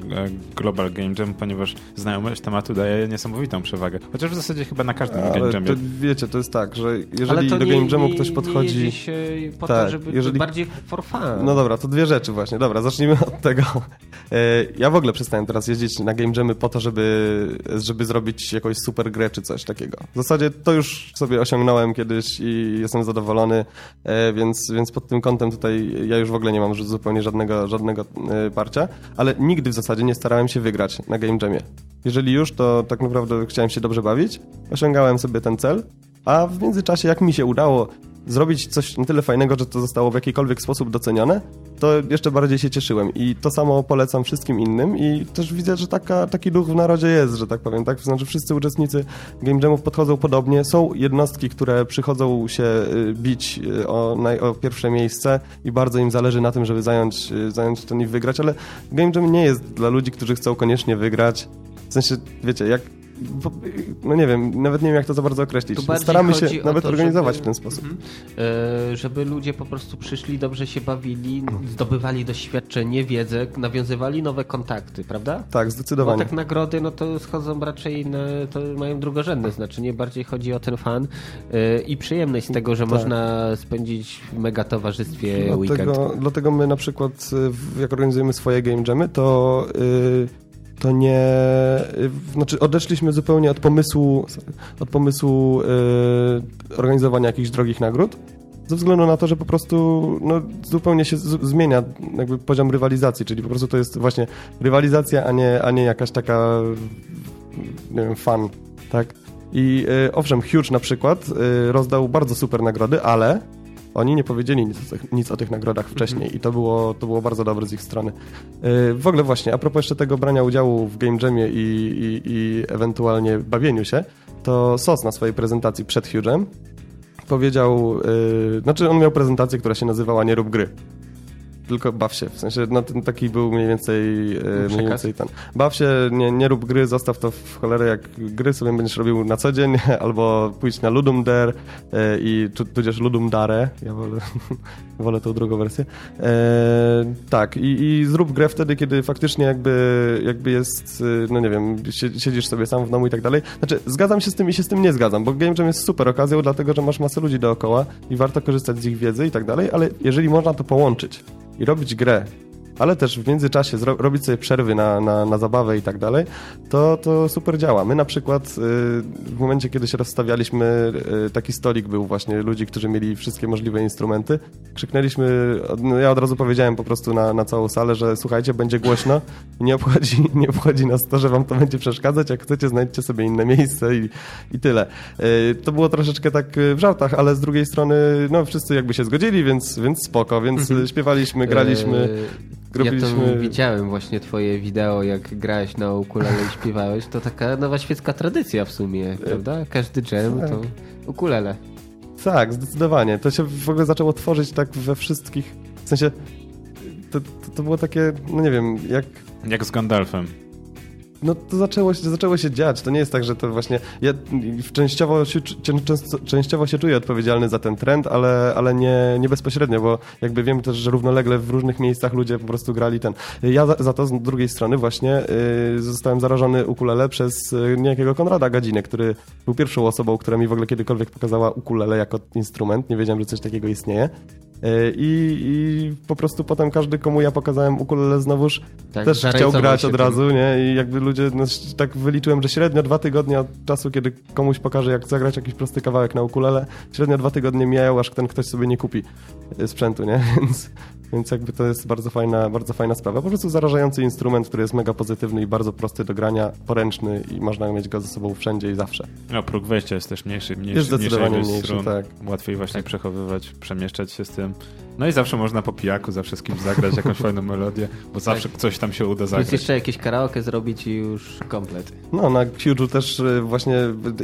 [SPEAKER 2] Global Game Jam, ponieważ znajomość tematu daje niesamowitą przewagę. Chociaż w zasadzie chyba na każdym Ale Game Jamie.
[SPEAKER 4] To, wiecie, to jest tak, że jeżeli do Game Jamu ktoś podchodzi...
[SPEAKER 1] Nie się po tak, to, żeby jeżeli... bardziej for fun.
[SPEAKER 4] No dobra, to dwie rzeczy właśnie. Dobra, zacznijmy od tego. E, ja w ogóle przestałem teraz jeździć na Game Jamy po to, żeby, żeby zrobić jakąś super grę czy coś takiego. W zasadzie to już sobie osiągnąłem kiedyś i jestem zadowolony, e, więc, więc pod tym kątem tutaj ja już w ogóle nie mam zupełnie żadnego, żadnego e, parcia, ale nigdy w zasadzie nie starałem się wygrać na Game Jamie. Jeżeli już, to tak naprawdę chciałem się dobrze bawić, osiągałem sobie ten cel, a w międzyczasie jak mi się udało zrobić coś na tyle fajnego, że to zostało w jakikolwiek sposób docenione, to jeszcze bardziej się cieszyłem. I to samo polecam wszystkim innym i też widzę, że taka, taki duch w narodzie jest, że tak powiem. Tak? Znaczy wszyscy uczestnicy Game Jamów podchodzą podobnie. Są jednostki, które przychodzą się y, bić y, o, o pierwsze miejsce i bardzo im zależy na tym, żeby zająć, y, zająć ten i wygrać, ale Game Jam nie jest dla ludzi, którzy chcą koniecznie wygrać. W sensie, wiecie, jak no nie wiem, nawet nie wiem jak to za bardzo określić. Staramy się nawet to, organizować żeby, w ten sposób.
[SPEAKER 1] Yy, żeby ludzie po prostu przyszli, dobrze się bawili, zdobywali doświadczenie, wiedzę, nawiązywali nowe kontakty, prawda?
[SPEAKER 4] Tak, zdecydowanie.
[SPEAKER 1] Bo tak nagrody, no to schodzą raczej, na, to mają drugorzędne znaczenie, bardziej chodzi o ten fan yy, i przyjemność z tego, że tak. można spędzić w mega towarzystwie dlatego, weekend.
[SPEAKER 4] Dlatego my na przykład, jak organizujemy swoje game jamy, to yy, to nie... Znaczy odeszliśmy zupełnie od pomysłu, od pomysłu yy, organizowania jakichś drogich nagród, ze względu na to, że po prostu no, zupełnie się zmienia jakby poziom rywalizacji, czyli po prostu to jest właśnie rywalizacja, a nie, a nie jakaś taka nie wiem, fan, tak? I yy, owszem, Huge na przykład yy, rozdał bardzo super nagrody, ale oni nie powiedzieli nic, nic o tych nagrodach wcześniej mhm. i to było, to było bardzo dobre z ich strony. Y, w ogóle właśnie, a propos jeszcze tego brania udziału w Game Jamie i, i, i ewentualnie bawieniu się, to SOS na swojej prezentacji przed Huge'em powiedział, yy, znaczy on miał prezentację, która się nazywała Nie rób gry tylko baw się. W sensie, no ten taki był mniej więcej, e, mniej więcej ten. Baw się, nie, nie rób gry, zostaw to w cholerę jak gry sobie będziesz robił na co dzień, albo pójdź na Ludum Dare e, i tudzież Ludum Dare. Ja wolę, wolę tą drugą wersję. E, tak, i, i zrób grę wtedy, kiedy faktycznie jakby, jakby jest, no nie wiem, siedzisz sobie sam w domu i tak dalej. Znaczy, zgadzam się z tym i się z tym nie zgadzam, bo Game Jam jest super okazją, dlatego, że masz masę ludzi dookoła i warto korzystać z ich wiedzy i tak dalej, ale jeżeli można to połączyć i robić grę, ale też w międzyczasie robić sobie przerwy na, na, na zabawę i tak dalej, to, to super działa. My na przykład y, w momencie, kiedy się rozstawialiśmy, y, taki stolik był właśnie ludzi, którzy mieli wszystkie możliwe instrumenty, krzyknęliśmy, no ja od razu powiedziałem po prostu na, na całą salę, że słuchajcie, będzie głośno i nie obchodzi, nie obchodzi nas to, że wam to będzie przeszkadzać, jak chcecie, znajdźcie sobie inne miejsce i, i tyle. Y, to było troszeczkę tak w żartach, ale z drugiej strony, no wszyscy jakby się zgodzili, więc, więc spoko, więc mhm. śpiewaliśmy, graliśmy.
[SPEAKER 1] Robiliśmy... Ja to widziałem właśnie twoje wideo, jak grałeś na ukulele i śpiewałeś. To taka nowa świecka tradycja w sumie, prawda? Każdy jam to tak. ukulele.
[SPEAKER 4] Tak, zdecydowanie. To się w ogóle zaczęło tworzyć tak we wszystkich... W sensie, to, to, to było takie, no nie wiem, jak...
[SPEAKER 2] Jak z Gandalfem
[SPEAKER 4] no to zaczęło się, zaczęło się dziać. To nie jest tak, że to właśnie. Ja częściowo się, częściowo się czuję odpowiedzialny za ten trend, ale, ale nie, nie bezpośrednio, bo jakby wiem też, że równolegle w różnych miejscach ludzie po prostu grali ten. Ja za, za to z drugiej strony właśnie yy, zostałem zarażony ukulele przez yy, niejakiego Konrada Gadzinę, który był pierwszą osobą, która mi w ogóle kiedykolwiek pokazała ukulele jako instrument. Nie wiedziałem, że coś takiego istnieje. I, I, po prostu potem każdy, komu ja pokazałem ukulele znowuż, tak, też chciał grać od razu, nie? I jakby ludzie, no, tak wyliczyłem, że średnio dwa tygodnie od czasu, kiedy komuś pokażę, jak zagrać jakiś prosty kawałek na ukulele, średnio dwa tygodnie mijają, aż ten ktoś sobie nie kupi e, sprzętu, nie? Więc więc jakby to jest bardzo fajna, bardzo fajna sprawa. Po prostu zarażający instrument, który jest mega pozytywny i bardzo prosty do grania, poręczny i można mieć go ze sobą wszędzie i zawsze.
[SPEAKER 2] No, próg wejścia jest też mniejszy, mniejszy
[SPEAKER 4] jest zdecydowanie mniejszy, tak.
[SPEAKER 2] Łatwiej właśnie tak. przechowywać, przemieszczać się z tym. No i zawsze można po pijaku zawsze z kimś zagrać jakąś fajną melodię, bo tak. zawsze coś tam się uda zagrać.
[SPEAKER 1] Jest jeszcze jakieś karaoke zrobić i już komplet.
[SPEAKER 4] No, na Huge'u też e, właśnie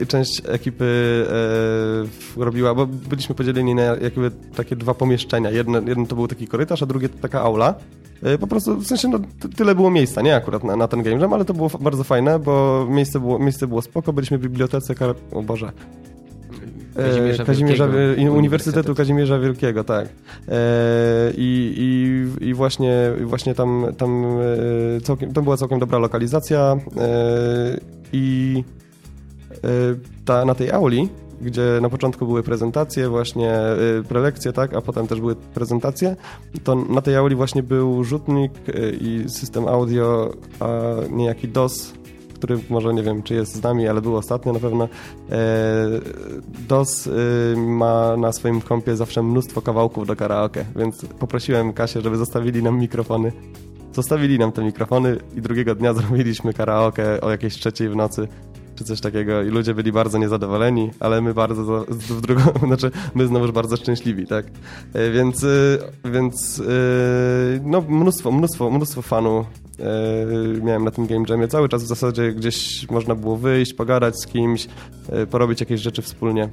[SPEAKER 4] część ekipy e, robiła, bo byliśmy podzieleni na jakby takie dwa pomieszczenia. Jedno, jedno to był taki korytarz, a drugie to taka aula. E, po prostu, w sensie, no, tyle było miejsca, nie akurat na, na ten game jam, ale to było bardzo fajne, bo miejsce było, miejsce było spoko, byliśmy w bibliotece, o Boże, Kazimierza, Kazimierza Wielkiego, Uniwersytetu Kazimierza Wielkiego, tak. E, I, i, i właśnie, właśnie tam, tam, e, całkiem, tam była całkiem dobra lokalizacja e, i ta, na tej auli gdzie na początku były prezentacje, właśnie prelekcje, tak, a potem też były prezentacje, to na tej auli właśnie był rzutnik i system audio, a niejaki DOS który może nie wiem, czy jest z nami, ale był ostatnio na pewno. E, DOS e, ma na swoim kompie zawsze mnóstwo kawałków do karaoke, więc poprosiłem Kasię, żeby zostawili nam mikrofony. Zostawili nam te mikrofony i drugiego dnia zrobiliśmy karaoke o jakiejś trzeciej w nocy czy coś takiego i ludzie byli bardzo niezadowoleni, ale my bardzo w drugą, znaczy my znowuż bardzo szczęśliwi, tak? E, więc, więc no mnóstwo, mnóstwo, mnóstwo fanów E, miałem na tym game jamie. Cały czas w zasadzie gdzieś można było wyjść, pogadać z kimś, e, porobić jakieś rzeczy wspólnie.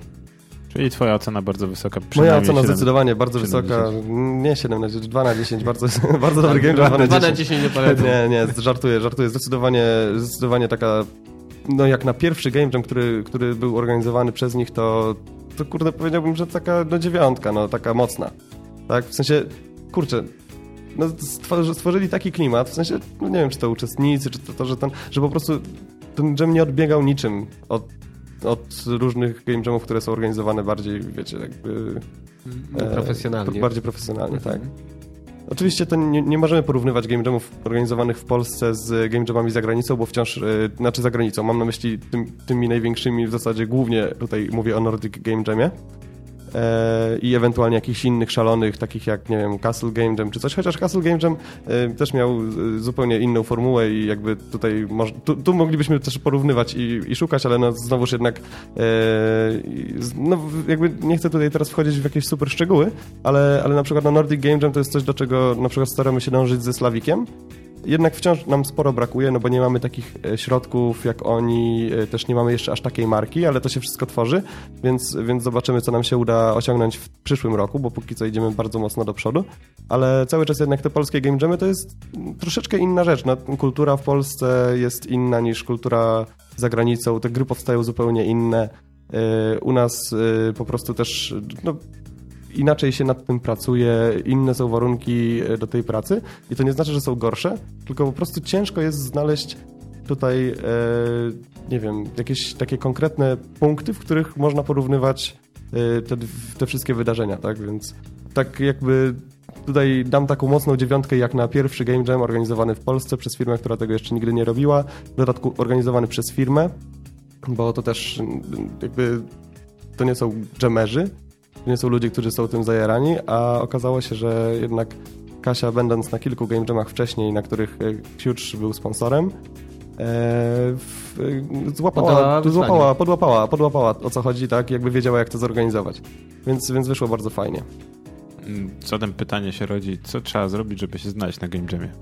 [SPEAKER 2] Czyli twoja ocena bardzo wysoka.
[SPEAKER 4] Moja ocena 7, zdecydowanie bardzo wysoka. Nie 7 na 10, 2 na 10. Bardzo, bardzo dobry game jam.
[SPEAKER 1] 2 na 10 nie polecam.
[SPEAKER 4] Nie, nie, żartuję, żartuję. Zdecydowanie, zdecydowanie taka no jak na pierwszy Game Jam, który, który był organizowany przez nich, to, to kurde powiedziałbym, że taka no dziewiątka, no taka mocna. Tak, w sensie, kurczę, no, stworzyli taki klimat, w sensie, no nie wiem, czy to uczestnicy, czy to, to że ten, że po prostu ten jam nie odbiegał niczym od, od różnych game jamów, które są organizowane bardziej, wiecie, jakby...
[SPEAKER 1] No, profesjonalnie.
[SPEAKER 4] E, bardziej profesjonalnie, tak. Oczywiście to nie, nie, możemy porównywać game jamów organizowanych w Polsce z game jamami za granicą, bo wciąż, yy, znaczy za granicą, mam na myśli tym, tymi największymi, w zasadzie głównie tutaj mówię o Nordic Game Jamie, i ewentualnie jakichś innych szalonych, takich jak, nie wiem, Castle Game Jam czy coś, chociaż Castle Game Jam e, też miał e, zupełnie inną formułę i jakby tutaj, tu, tu moglibyśmy też porównywać i, i, szukać, ale no znowuż jednak no jakby nie chcę tutaj teraz wchodzić w jakieś super szczegóły, ale, ale na przykład na Nordic Game Jam to jest coś, do czego na przykład staramy się dążyć ze Slawikiem, jednak wciąż nam sporo brakuje, no bo nie mamy takich e, środków jak oni, e, też nie mamy jeszcze aż takiej marki, ale to się wszystko tworzy, więc, więc zobaczymy, co nam się uda osiągnąć w przyszłym roku, bo póki co idziemy bardzo mocno do przodu, ale cały czas jednak te polskie game jamy to jest troszeczkę inna rzecz. No, kultura w Polsce jest inna niż kultura za granicą, te gry powstają zupełnie inne. E, u nas po prostu też no, inaczej się nad tym pracuje, inne są warunki e, do tej pracy i to nie znaczy, że są gorsze, tylko po prostu ciężko jest znaleźć tutaj, e, nie wiem, jakieś takie konkretne punkty, w których można porównywać e, te, te wszystkie wydarzenia, tak? Więc tak jakby tutaj dam taką mocną dziewiątkę jak na pierwszy Game Jam organizowany w Polsce przez firmę, która tego jeszcze nigdy nie robiła, w dodatku organizowany przez firmę, bo to też jakby to nie są jamerzy, to nie są ludzie, którzy są tym zajarani, a okazało się, że jednak Kasia, będąc na kilku game jamach wcześniej, na których e, Huge był sponsorem, e, złapała, złapała, podłapała, podłapała o co chodzi, tak, jakby wiedziała jak to zorganizować. Więc, więc wyszło bardzo fajnie.
[SPEAKER 2] Zatem pytanie się rodzi, co trzeba zrobić, żeby się znaleźć na game jamie?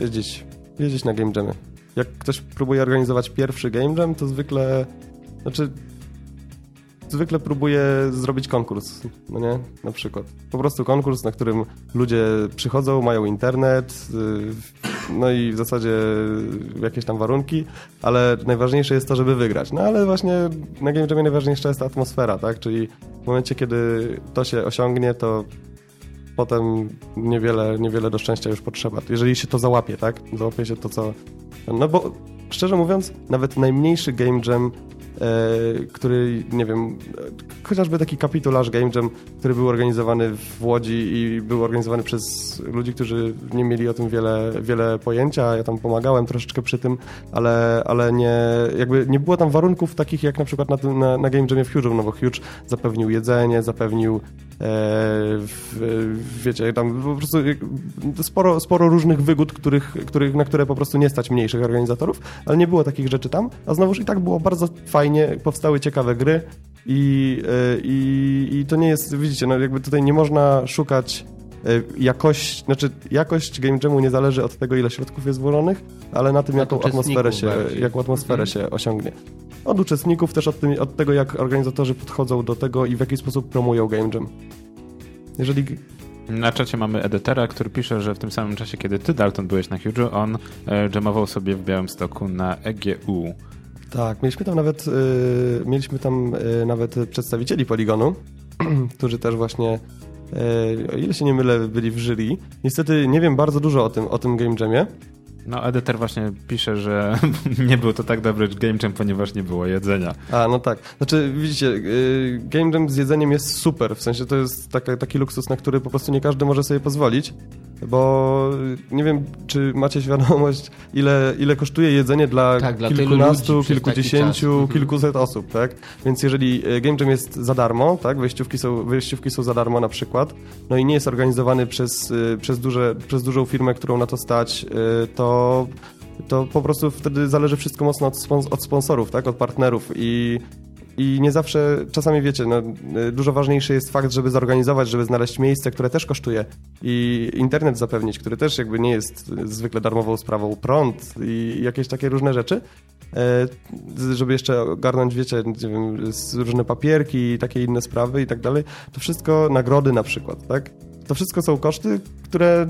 [SPEAKER 4] Jeździć, jeździć na game jamie. Jak ktoś próbuje organizować pierwszy game jam, to zwykle, znaczy zwykle próbuję zrobić konkurs, no nie? Na przykład. Po prostu konkurs, na którym ludzie przychodzą, mają internet, y, no i w zasadzie jakieś tam warunki, ale najważniejsze jest to, żeby wygrać. No ale właśnie na Game Jamie najważniejsza jest ta atmosfera, tak? Czyli w momencie, kiedy to się osiągnie, to potem niewiele, niewiele do szczęścia już potrzeba. Jeżeli się to załapie, tak? Załapie się to, co... No bo szczerze mówiąc, nawet najmniejszy game jam który, nie wiem, chociażby taki kapitularz Game Jam, który był organizowany w Łodzi i był organizowany przez ludzi, którzy nie mieli o tym wiele, wiele pojęcia. Ja tam pomagałem troszeczkę przy tym, ale, ale nie, jakby nie było tam warunków takich jak na przykład na, na, na Game Jamie w Huge, no bo Huge zapewnił jedzenie, zapewnił E, wiecie, tam po prostu sporo, sporo różnych wygód, których, których, na które po prostu nie stać mniejszych organizatorów, ale nie było takich rzeczy tam, a znowuż i tak było bardzo fajnie, powstały ciekawe gry i, e, i, i to nie jest, widzicie, no jakby tutaj nie można szukać e, jakość, znaczy jakość game jamu nie zależy od tego, ile środków jest włożonych, ale na tym, jaką atmosferę, się, jaką atmosferę mhm. się osiągnie. Od uczestników, też od, tym, od tego, jak organizatorzy podchodzą do tego i w jaki sposób promują game jam. Jeżeli
[SPEAKER 2] na czacie mamy edytera, który pisze, że w tym samym czasie, kiedy ty, Dalton, byłeś na Huge, on e, jamował sobie w Białymstoku na EGU.
[SPEAKER 4] Tak, mieliśmy tam nawet, y, mieliśmy tam y, nawet przedstawicieli Poligonu, którzy też właśnie, y, o ile się nie mylę, byli w jury. Niestety nie wiem bardzo dużo o tym, o tym Game Jamie,
[SPEAKER 2] no, edytor właśnie pisze, że nie był to tak dobry game jam, ponieważ nie było jedzenia.
[SPEAKER 4] A, no tak. Znaczy, widzicie, game jam z jedzeniem jest super, w sensie to jest taka, taki luksus, na który po prostu nie każdy może sobie pozwolić bo nie wiem, czy macie świadomość, ile, ile kosztuje jedzenie dla tak, kilkunastu, dla kilkudziesięciu, mhm. kilkuset osób, tak? Więc jeżeli e, Game Jam jest za darmo, tak? Wejściówki są, wejściówki są za darmo na przykład, no i nie jest organizowany przez, e, przez, duże, przez dużą firmę, którą na to stać, e, to to po prostu wtedy zależy wszystko mocno od, spons od sponsorów, tak? od partnerów i i nie zawsze, czasami wiecie, no, dużo ważniejszy jest fakt, żeby zorganizować, żeby znaleźć miejsce, które też kosztuje i internet zapewnić, który też jakby nie jest zwykle darmową sprawą, prąd i jakieś takie różne rzeczy, e, żeby jeszcze ogarnąć, wiecie, wiem, różne papierki i takie inne sprawy i tak dalej, to wszystko nagrody na przykład, tak? To wszystko są koszty, które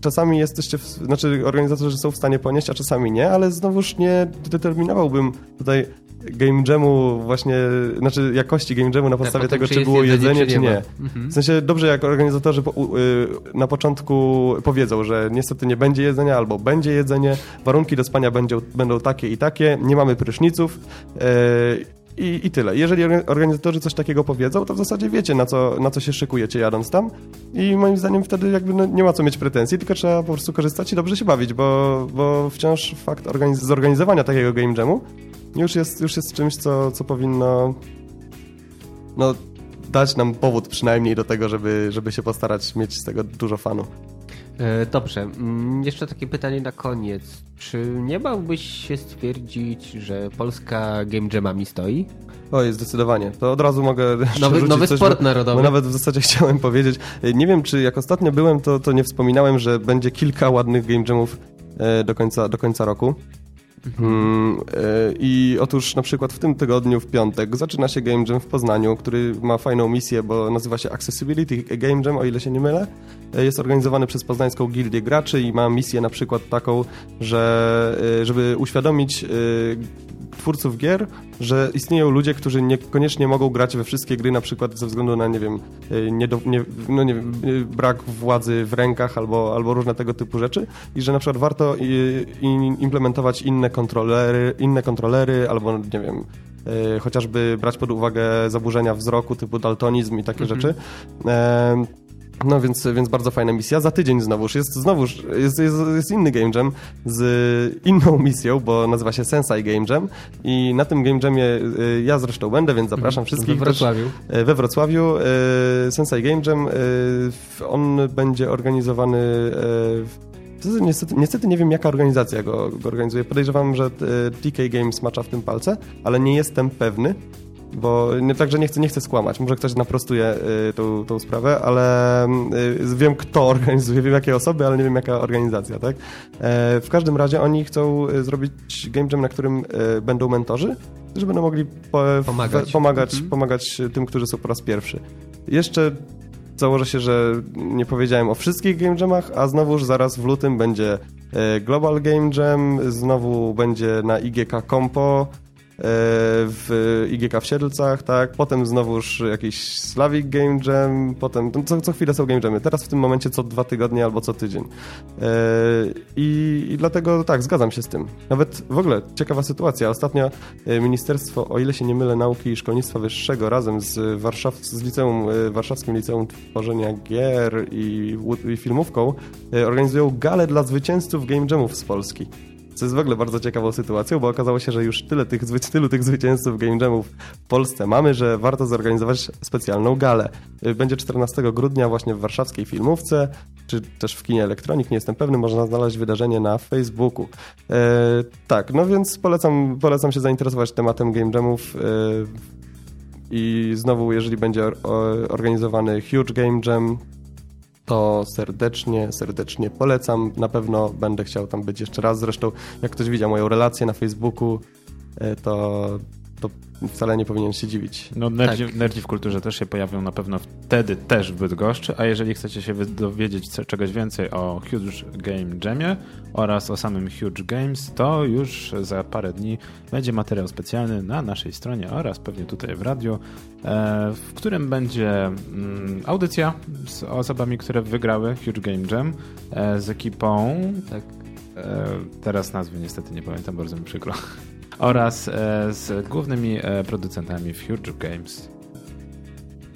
[SPEAKER 4] czasami jesteście, w, znaczy organizatorzy są w stanie ponieść, a czasami nie, ale znowuż nie determinowałbym tutaj game jamu właśnie, znaczy jakości game jamu na podstawie
[SPEAKER 1] potem,
[SPEAKER 4] tego,
[SPEAKER 1] czy
[SPEAKER 4] było
[SPEAKER 1] jedzenie, czy nie. Mhm.
[SPEAKER 4] W sensie dobrze, jak organizatorzy po, y, na początku powiedzą, że niestety nie będzie jedzenia albo będzie jedzenie, warunki do spania będą, będą takie i takie, nie mamy pryszniców. y, i, I tyle. Jeżeli orga- organizatorzy coś takiego powiedzą, to w zasadzie wiecie, na co, na co się szykujecie jadąc tam. I moim zdaniem wtedy jakby no, nie ma co mieć pretensji, tylko trzeba po prostu korzystać i dobrze się bawić, bo, bo wciąż fakt organiz- zorganizowania takiego game jamu już jest, już jest czymś, co, co powinno no, dać nam powód przynajmniej do tego, żeby, żeby się postarać mieć z tego dużo fanu.
[SPEAKER 1] E, Dobrze, Mm, jeszcze takie pytanie na koniec. Czy nie bałbyś się stwierdzić, że Polska game jamami stoi?
[SPEAKER 4] Oj, zdecydowanie. To od razu mogę
[SPEAKER 1] Nowy, nowy
[SPEAKER 4] coś,
[SPEAKER 1] sport narodowy.
[SPEAKER 4] Bo nawet w zasadzie chciałem powiedzieć, e, nie wiem czy jak ostatnio byłem, to, to nie wspominałem, że będzie kilka ładnych game jamów e, do końca, do końca roku. Mm, e, I otóż na przykład w tym tygodniu, w piątek, zaczyna się Game Jam w Poznaniu, który ma fajną misję, bo nazywa się Accessibility Game Jam, o ile się nie mylę. E, Jest organizowany przez Poznańską Gildię Graczy i ma misję na przykład taką, że e, żeby uświadomić twórców gier, że istnieją ludzie, którzy niekoniecznie mogą grać we wszystkie gry, na przykład ze względu na, nie wiem, y, nie do, nie, no nie y, brak władzy w rękach albo, albo różne tego typu rzeczy i że na przykład warto i- implementować inne kontrolery, inne kontrolery albo, nie wiem, chociażby brać pod uwagę zaburzenia wzroku typu daltonizm i takie rzeczy. No więc, więc bardzo fajna misja. Za tydzień znowuż jest znowuż jest, jest, jest inny game jam z inną misją, bo nazywa się Sensei Game Jam i na tym game jamie y, ja zresztą będę, więc zapraszam wszystkich.
[SPEAKER 1] We Wrocławiu.
[SPEAKER 4] Też, y, we Wrocławiu. y, Sensei Game Jam. On będzie organizowany w Niestety, niestety nie wiem, jaka organizacja go, go organizuje. Podejrzewam, że TK Games macza w tym palce, ale nie jestem pewny, bo nie, także nie chcę, nie chcę skłamać. Może ktoś naprostuje y, tą, tą sprawę, ale y, wiem, kto organizuje, wiem, jakie osoby, ale nie wiem, jaka organizacja, tak? E, w każdym razie oni chcą y, zrobić game jam, na którym y, będą mentorzy, którzy będą mogli po,
[SPEAKER 1] Pomagać.
[SPEAKER 4] W, pomagać,
[SPEAKER 1] Mhm.
[SPEAKER 4] pomagać tym, którzy są po raz pierwszy. Jeszcze założę się, że nie powiedziałem o wszystkich game jamach, a znowuż zaraz w lutym będzie e, Global Game Jam, znowu będzie na IGK Compo, w IGK w Siedlcach, tak, potem znowuż jakiś Slavic Game Jam, potem co, co chwilę są game jamy, teraz w tym momencie co dwa tygodnie albo co tydzień. E, I, I dlatego tak, zgadzam się z tym. Nawet w ogóle ciekawa sytuacja. Ostatnio e, Ministerstwo, o ile się nie mylę, Nauki i Szkolnictwa Wyższego razem z, Warszaw, z liceum, e, Warszawskim Liceum Tworzenia Gier i, i Filmówką e, organizują galę dla zwycięzców Game Jamów z Polski. Co jest w ogóle bardzo ciekawą sytuacją, bo okazało się, że już tyle tych, tylu tych zwycięzców Game Jamów w Polsce mamy, że warto zorganizować specjalną galę. Y, Będzie 14 grudnia właśnie w warszawskiej filmówce, czy też w kinie Elektronik, nie jestem pewny, można znaleźć wydarzenie na Facebooku. E, tak, no więc polecam, polecam się zainteresować tematem Game Jamów e, i znowu, jeżeli będzie organizowany Huge Game Jam, to serdecznie, serdecznie polecam. Na pewno będę chciał tam być jeszcze raz. Zresztą, jak ktoś widział moją relację na Facebooku, e, to, to wcale nie powinien się dziwić.
[SPEAKER 2] No, nerdzi, nerdzi w kulturze też się pojawią na pewno wtedy też w Bydgoszczy, a jeżeli chcecie się dowiedzieć czegoś więcej o Huge Game Jamie oraz o samym Huge Games, to już za parę dni będzie materiał specjalny na naszej stronie oraz pewnie tutaj w radiu, e, w którym będzie mm, audycja z osobami, które wygrały Huge Game Jam e, z ekipą
[SPEAKER 1] Tak.
[SPEAKER 2] E, teraz nazwy niestety nie pamiętam, bardzo mi przykro. Oraz e, z głównymi e, producentami Future Games.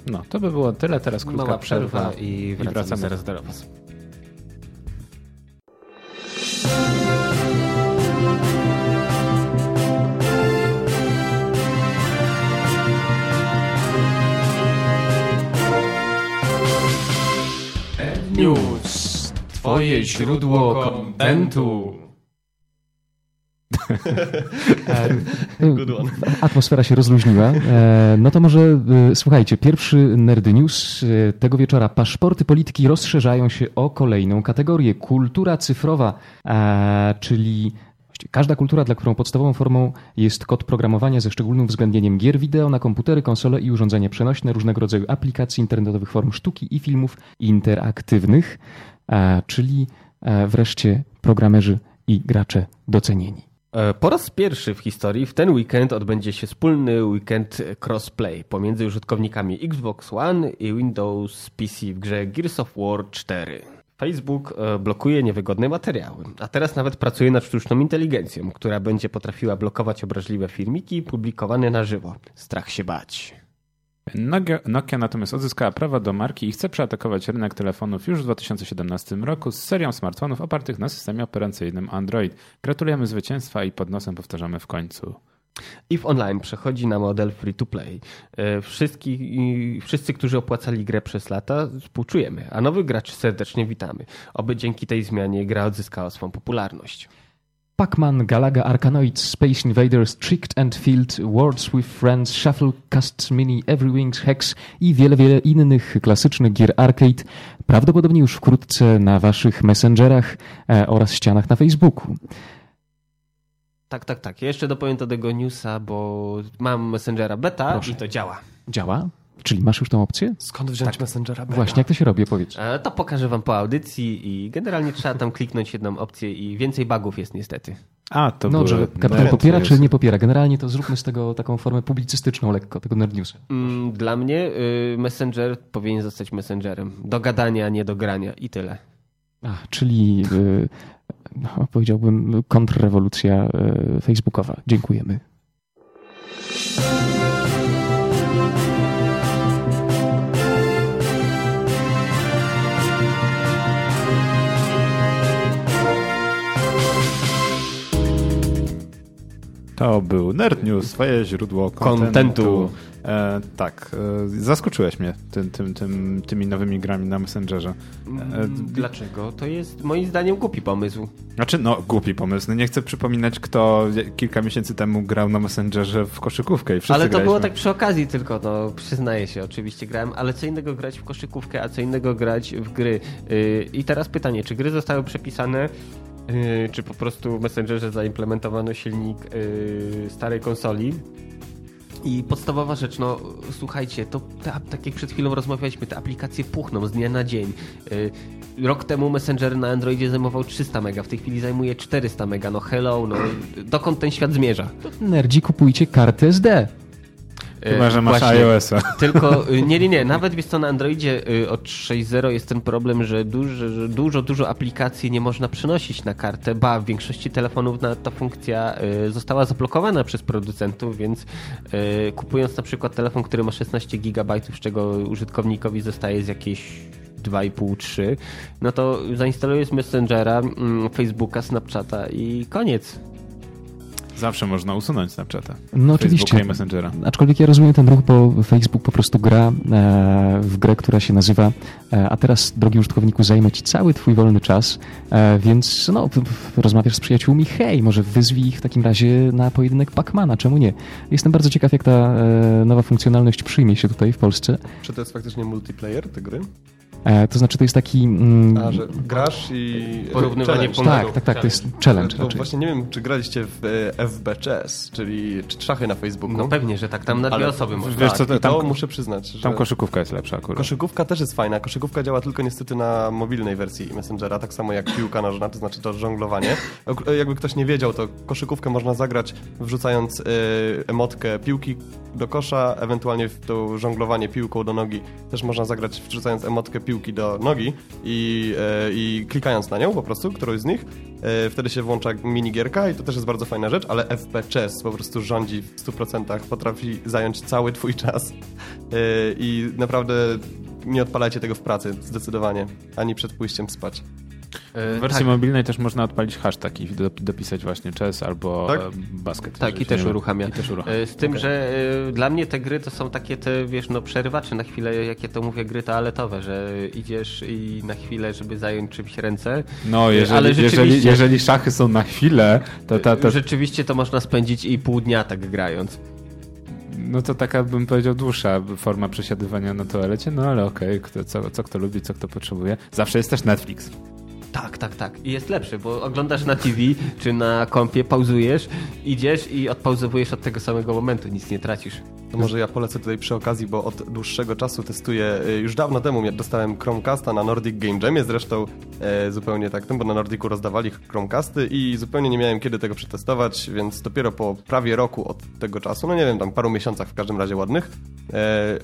[SPEAKER 2] No, to by było tyle. Teraz krótka
[SPEAKER 1] Mała przerwa
[SPEAKER 2] przerwa
[SPEAKER 1] i wracamy,
[SPEAKER 2] wracamy.
[SPEAKER 1] zaraz do Was. News. Twoje źródło kontentu.
[SPEAKER 3] Atmosfera się rozluźniła. E, No to może e, słuchajcie, pierwszy Nerdy News e, tego wieczora. Paszporty polityki rozszerzają się o kolejną kategorię. Kultura cyfrowa, czyli Każda kultura, dla którą podstawową formą jest kod programowania ze szczególnym uwzględnieniem gier wideo na komputery, konsole i urządzenia przenośne, różnego rodzaju aplikacji, internetowych form sztuki i filmów interaktywnych, czyli wreszcie programerzy i gracze docenieni.
[SPEAKER 1] E, Po raz pierwszy w historii w ten weekend odbędzie się wspólny weekend crossplay pomiędzy użytkownikami Xbox One i Windows PC w grze Gears of War 4. Facebook e, blokuje niewygodne materiały, a teraz nawet pracuje nad sztuczną inteligencją, która będzie potrafiła blokować obraźliwe filmiki publikowane na żywo. Strach się bać.
[SPEAKER 2] Nokia, natomiast odzyskała prawa do marki i chce przeatakować rynek telefonów już w 2017 roku z serią smartfonów opartych na systemie operacyjnym Android. Gratulujemy zwycięstwa i pod nosem powtarzamy w końcu.
[SPEAKER 1] EVE Online przechodzi na model free to play. E, Wszyscy, i- wszyscy, którzy opłacali grę przez lata, współczujemy, a nowych graczy serdecznie witamy. Oby dzięki tej zmianie gra odzyskała swą popularność.
[SPEAKER 3] Pac-Man, Galaga, Arkanoid, Space Invaders, Tricked and Field, Words with Friends, Shuffle, Cast Mini, Every Wings, Hex i wiele, wiele innych klasycznych gier arcade prawdopodobnie już wkrótce na waszych messengerach e, oraz ścianach na Facebooku.
[SPEAKER 1] Tak, tak, tak. Ja jeszcze dopowiem do tego newsa, bo mam Messengera beta
[SPEAKER 3] Proszę.
[SPEAKER 1] i to działa.
[SPEAKER 3] Działa? Czyli masz już tą opcję?
[SPEAKER 4] Skąd wziąć Messengera beta?
[SPEAKER 3] Właśnie, jak to się robi, opowiedz.
[SPEAKER 1] E, To pokażę wam po audycji i generalnie trzeba tam kliknąć jedną opcję i więcej bugów jest niestety.
[SPEAKER 2] A, to
[SPEAKER 3] No, że kapitan
[SPEAKER 2] nerd
[SPEAKER 3] popiera czy nie popiera? Generalnie to zróbmy z tego taką formę publicystyczną lekko, tego nerd newsa.
[SPEAKER 1] Mm, Dla mnie y, Messenger powinien zostać Messengerem. Do gadania, nie do grania i tyle.
[SPEAKER 3] A, czyli y, no, powiedziałbym kontrrewolucja y, facebookowa. Dziękujemy.
[SPEAKER 2] To był Nerd News, swoje źródło kontentu. E, tak, e, zaskoczyłeś mnie tym, tym, tym, tymi nowymi grami na Messengerze. E,
[SPEAKER 1] Dlaczego? To jest moim zdaniem głupi pomysł.
[SPEAKER 2] Znaczy, no, głupi pomysł. No, nie chcę przypominać, kto kilka miesięcy temu grał na Messengerze w koszykówkę i wszyscy
[SPEAKER 1] ale to
[SPEAKER 2] graliśmy.
[SPEAKER 1] było tak przy okazji tylko, no przyznaję się, oczywiście grałem, ale co innego grać w koszykówkę, a co innego grać w gry. Yy, I teraz pytanie, czy gry zostały przepisane, yy, czy po prostu w Messengerze zaimplementowano silnik yy, starej konsoli? I podstawowa rzecz, no słuchajcie, to te, tak jak przed chwilą rozmawialiśmy, te aplikacje puchną z dnia na dzień. Yy, rok temu Messenger na Androidzie zajmował 300 mega, w tej chwili zajmuje 400 mega, no hello, no dokąd ten świat zmierza?
[SPEAKER 3] Nerdzi, kupujcie kartę SD.
[SPEAKER 2] Chyba, że masz iOS-a.
[SPEAKER 1] Tylko, y, nie, nie, nie, nawet wiesz co, na Androidzie y, od 6.0 jest ten problem, że dużo, że dużo, dużo aplikacji nie można przenosić na kartę, ba, w większości telefonów ta funkcja y, została zablokowana przez producentów, więc kupując na przykład telefon, który ma 16 GB, z czego użytkownikowi zostaje z jakieś 2,5-3, no to zainstalujesz Messengera, mm, Facebooka, Snapchata i koniec.
[SPEAKER 2] Zawsze można usunąć Snapchata.
[SPEAKER 3] No oczywiście.
[SPEAKER 2] i Messengera.
[SPEAKER 3] Aczkolwiek ja rozumiem ten ruch, bo Facebook po prostu gra e, w grę, która się nazywa e, a teraz, drogi użytkowniku, zajmę ci cały twój wolny czas, e, więc no, rozmawiasz z przyjaciółmi, hej, może wyzwij ich w takim razie na pojedynek Pacmana, czemu nie? Jestem bardzo ciekaw, jak ta e, nowa funkcjonalność przyjmie się tutaj w Polsce.
[SPEAKER 4] Czy to jest faktycznie multiplayer, te gry?
[SPEAKER 3] E, to znaczy, to jest taki... Mm,
[SPEAKER 4] A, że grasz i...
[SPEAKER 1] Porównywanie
[SPEAKER 4] Challenge.
[SPEAKER 3] tak, tak, tak, to jest challenge
[SPEAKER 4] Bo
[SPEAKER 3] raczej.
[SPEAKER 4] właśnie nie wiem, czy graliście w e, FB Chess, czyli czy szachy na Facebooku.
[SPEAKER 1] No pewnie, że tak, tam na dwie osoby można.
[SPEAKER 2] Wiesz
[SPEAKER 4] tak,
[SPEAKER 2] co, to-
[SPEAKER 4] i to
[SPEAKER 2] tam-
[SPEAKER 4] muszę przyznać, że...
[SPEAKER 2] Tam koszykówka jest lepsza akurat.
[SPEAKER 4] Koszykówka też jest fajna. Koszykówka działa tylko niestety na mobilnej wersji Messengera, tak samo jak piłka nożna, to znaczy to żonglowanie. Ok- Jakby ktoś nie wiedział, to koszykówkę można zagrać wrzucając e, emotkę piłki do kosza, ewentualnie w to żonglowanie piłką do nogi też można zagrać wrzucając emotkę piłki do nogi i, e, i klikając na nią po prostu, którąś z nich. E, wtedy się włącza minigierka i to też jest bardzo fajna rzecz, ale FP Chess po prostu rządzi w 100%, potrafi zająć cały twój czas e, i naprawdę nie odpalajcie tego w pracy, zdecydowanie, ani przed pójściem spać.
[SPEAKER 1] E,
[SPEAKER 2] W wersji
[SPEAKER 1] tak.
[SPEAKER 2] mobilnej też można odpalić hashtag i do- dopisać właśnie chess albo
[SPEAKER 4] Tak?
[SPEAKER 2] e, basket.
[SPEAKER 1] Tak, i też uruchamia.
[SPEAKER 2] I też uruchamia.
[SPEAKER 1] E, Z tym,
[SPEAKER 4] Okej.
[SPEAKER 1] że e, dla mnie te gry to są takie te, wiesz, no przerywacze na chwilę, jakie to mówię, gry toaletowe, że idziesz i na chwilę, żeby zająć czymś ręce.
[SPEAKER 2] No, jeżeli,
[SPEAKER 1] ale
[SPEAKER 2] jeżeli, jeżeli szachy są na chwilę, to, ta,
[SPEAKER 1] Rzeczywiście to można spędzić i pół dnia tak grając.
[SPEAKER 2] no to taka bym powiedział dłuższa forma przesiadywania na toalecie, no ale okej, kto co, co kto lubi, co kto potrzebuje. Zawsze jest też Netflix.
[SPEAKER 1] Tak, tak, tak. I jest lepszy, bo oglądasz na TV czy na kompie, pauzujesz, idziesz i odpauzowujesz od tego samego momentu, nic nie tracisz.
[SPEAKER 4] To może ja polecę tutaj przy okazji, bo od dłuższego czasu testuję, y, już dawno temu dostałem Chromecasta na Nordic Game Jamie, zresztą e, zupełnie tak, tym, bo na Nordicu rozdawali Chromecasty i zupełnie nie miałem kiedy tego przetestować, więc dopiero po prawie roku od tego czasu, no nie wiem, tam paru miesiącach w każdym razie ładnych, e,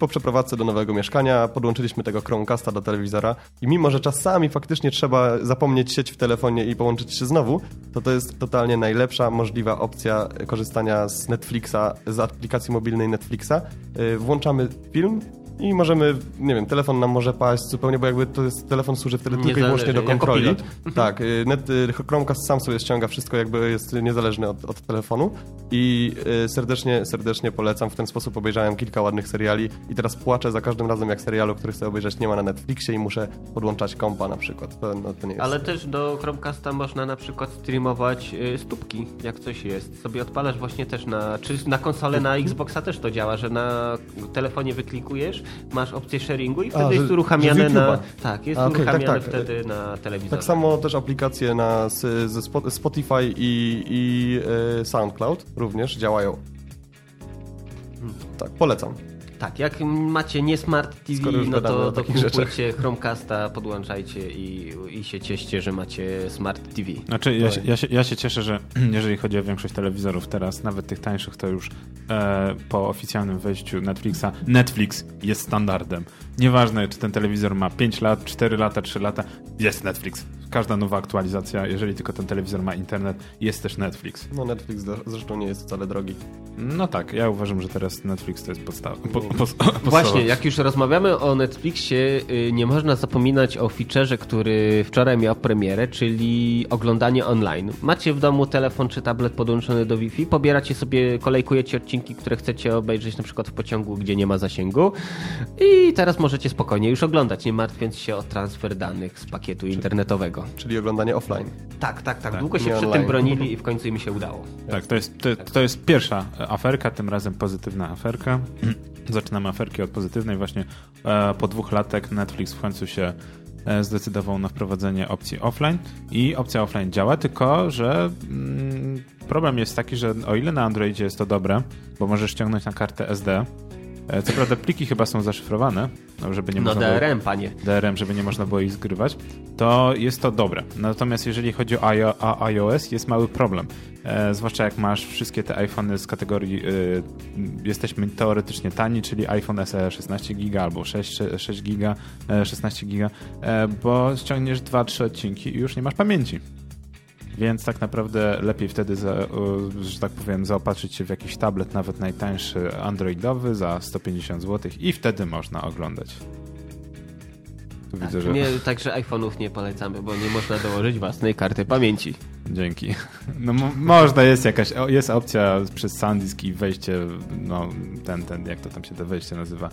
[SPEAKER 4] po przeprowadzce do nowego mieszkania podłączyliśmy tego Chromecasta do telewizora i mimo, że czasami faktycznie trzeba zapomnieć sieć w telefonie i połączyć się znowu, to to jest totalnie najlepsza możliwa opcja korzystania z Netflixa, z aplikacji mobilnej Netflixa. Y, włączamy film, i możemy, nie wiem, telefon nam może paść zupełnie, bo jakby to jest, telefon służy wtedy
[SPEAKER 1] Nie
[SPEAKER 4] tylko i wyłącznie do kontroli. Tak, y, net, y, Chromecast sam sobie ściąga wszystko, jakby jest niezależny od, od telefonu i y, serdecznie, serdecznie polecam. W ten sposób obejrzałem kilka ładnych seriali i teraz płaczę za każdym razem, jak serialu, który chcę obejrzeć, nie ma na Netflixie i muszę podłączać kompa na przykład. To, no, to nie jest...
[SPEAKER 1] Ale też do Chromecasta można na przykład streamować stópki, jak coś jest. Sobie odpalasz właśnie też na, czy na konsolę, na Xboxa też to działa, że na telefonie wyklikujesz, masz opcję sharingu i wtedy
[SPEAKER 4] że-
[SPEAKER 1] jest uruchamiane na... Tak, jest
[SPEAKER 4] A, tak,
[SPEAKER 1] uruchamiane
[SPEAKER 4] tak.
[SPEAKER 1] wtedy na telewizorze.
[SPEAKER 4] Tak samo też aplikacje na, ze Spo- Spotify i, i e, SoundCloud również działają. Tak, polecam.
[SPEAKER 1] Tak, jak macie nie Smart TV, no to, to
[SPEAKER 4] rzeczach.
[SPEAKER 1] kupujcie Chromecasta, podłączajcie i, i się cieszcie, że macie Smart TV.
[SPEAKER 2] Znaczy, ja, się- ja, się, ja się cieszę, że jeżeli chodzi o większość telewizorów teraz, nawet tych tańszych, to już e, po oficjalnym wejściu Netflixa, Netflix jest standardem. Nieważne, czy ten telewizor ma 5 lat, 4 lata, 3 lata, jest Netflix. Każda nowa aktualizacja, jeżeli tylko ten telewizor ma internet, jest też Netflix.
[SPEAKER 4] No Netflix zre- zresztą nie jest wcale drogi.
[SPEAKER 2] No tak, ja uważam, że teraz Netflix to jest podstawa. Po, po, podstawa.
[SPEAKER 1] Właśnie, jak już rozmawiamy o Netflixie, y, nie można zapominać o featurze, który wczoraj miał premierę, czyli oglądanie online. Macie w domu telefon czy tablet podłączony do Wi-Fi, pobieracie sobie, kolejkujecie odcinki, które chcecie obejrzeć na przykład w pociągu, gdzie nie ma zasięgu i teraz możecie spokojnie już oglądać, nie martwiąc się o transfer danych z pakietu internetowego.
[SPEAKER 4] Czyli oglądanie offline.
[SPEAKER 1] Tak, tak, tak. Długo się
[SPEAKER 4] nie
[SPEAKER 1] przed
[SPEAKER 4] online.
[SPEAKER 1] tym bronili i w końcu im się udało.
[SPEAKER 2] Tak, to jest, to, to jest pierwsza aferka, tym razem pozytywna aferka. Zaczynamy aferki od pozytywnej. Właśnie e, po dwóch latach Netflix w końcu się e, zdecydował na wprowadzenie opcji offline i opcja offline działa, tylko że mm, problem jest taki, że o ile na Androidzie jest to dobre, bo możesz ściągnąć na kartę SD, co prawda pliki chyba są zaszyfrowane, no, żeby nie
[SPEAKER 1] No
[SPEAKER 2] można było...
[SPEAKER 1] DRM, panie.
[SPEAKER 2] DRM, żeby nie można było ich zgrywać, to jest to dobre. Natomiast jeżeli chodzi o iO- o iOS, jest mały problem. E, zwłaszcza jak masz wszystkie te iPhony z kategorii y, jesteśmy teoretycznie tani, czyli iPhone SE 16 giga albo 6, 6 giga, e, 16 giga, e, bo ściągniesz 2-3 odcinki i już nie masz pamięci. Więc tak naprawdę lepiej wtedy, za, że tak powiem, zaopatrzyć się w jakiś tablet, nawet najtańszy androidowy za 150 zł i wtedy można oglądać.
[SPEAKER 1] Tak,
[SPEAKER 2] widzę, że...
[SPEAKER 1] nie, także iPhone'ów nie polecamy, bo nie można dołożyć własnej karty pamięci.
[SPEAKER 2] Dzięki. No mo- można, jest jakaś, jest opcja przez SanDisk i wejście, no ten, ten, jak to tam się to wejście nazywa?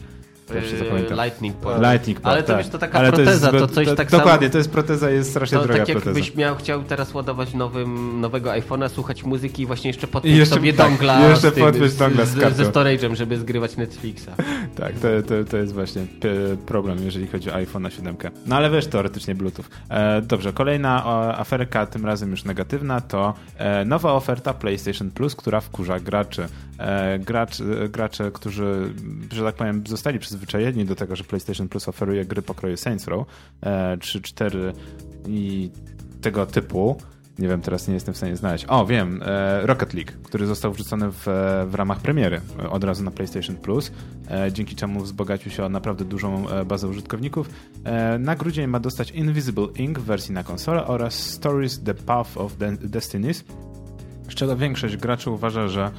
[SPEAKER 2] Się
[SPEAKER 1] Yy,
[SPEAKER 2] zapamiętam.
[SPEAKER 1] Lightning port.
[SPEAKER 2] Lightning port,
[SPEAKER 1] Ale to
[SPEAKER 2] tak.
[SPEAKER 1] wiesz, to taka
[SPEAKER 2] Ale
[SPEAKER 1] proteza, to,
[SPEAKER 2] jest zbyt-
[SPEAKER 1] coś
[SPEAKER 2] to,
[SPEAKER 1] tak
[SPEAKER 2] Dokładnie,
[SPEAKER 1] samo...
[SPEAKER 2] to jest proteza, jest strasznie
[SPEAKER 1] To
[SPEAKER 2] droga
[SPEAKER 1] tak
[SPEAKER 2] proteza.
[SPEAKER 1] jakbyś miał, chciał teraz ładować nowym, nowego iPhone'a, słuchać muzyki i właśnie jeszcze podpiąć
[SPEAKER 2] I jeszcze-
[SPEAKER 1] sobie
[SPEAKER 2] tak,
[SPEAKER 1] dongla,
[SPEAKER 2] jeszcze
[SPEAKER 1] z tym,
[SPEAKER 2] podpiąć dongla z
[SPEAKER 1] z, ze storage'em, żeby zgrywać Netflixa.
[SPEAKER 2] Tak, to, to, to jest właśnie p- problem, jeżeli chodzi o iPhone na 7. No ale wiesz, teoretycznie Bluetooth. E, dobrze, kolejna o, aferka, tym razem już negatywna, to e, nowa oferta PlayStation Plus, która wkurza graczy. E, gracz, e, gracze, którzy, że tak powiem, zostali przyzwyczajeni do tego, że PlayStation Plus oferuje gry pokroju Saints Row e, 3, 4 i tego typu. Nie wiem, teraz nie jestem w stanie znaleźć. O, wiem, e, Rocket League, który został wrzucony w, w ramach premiery e, od razu na PlayStation Plus, e, dzięki czemu wzbogacił się o naprawdę dużą e, bazę użytkowników. E, na grudzień ma dostać Invisible Ink w wersji na konsolę oraz Stories The Path of De- Destinies, z czego większość graczy uważa, że e,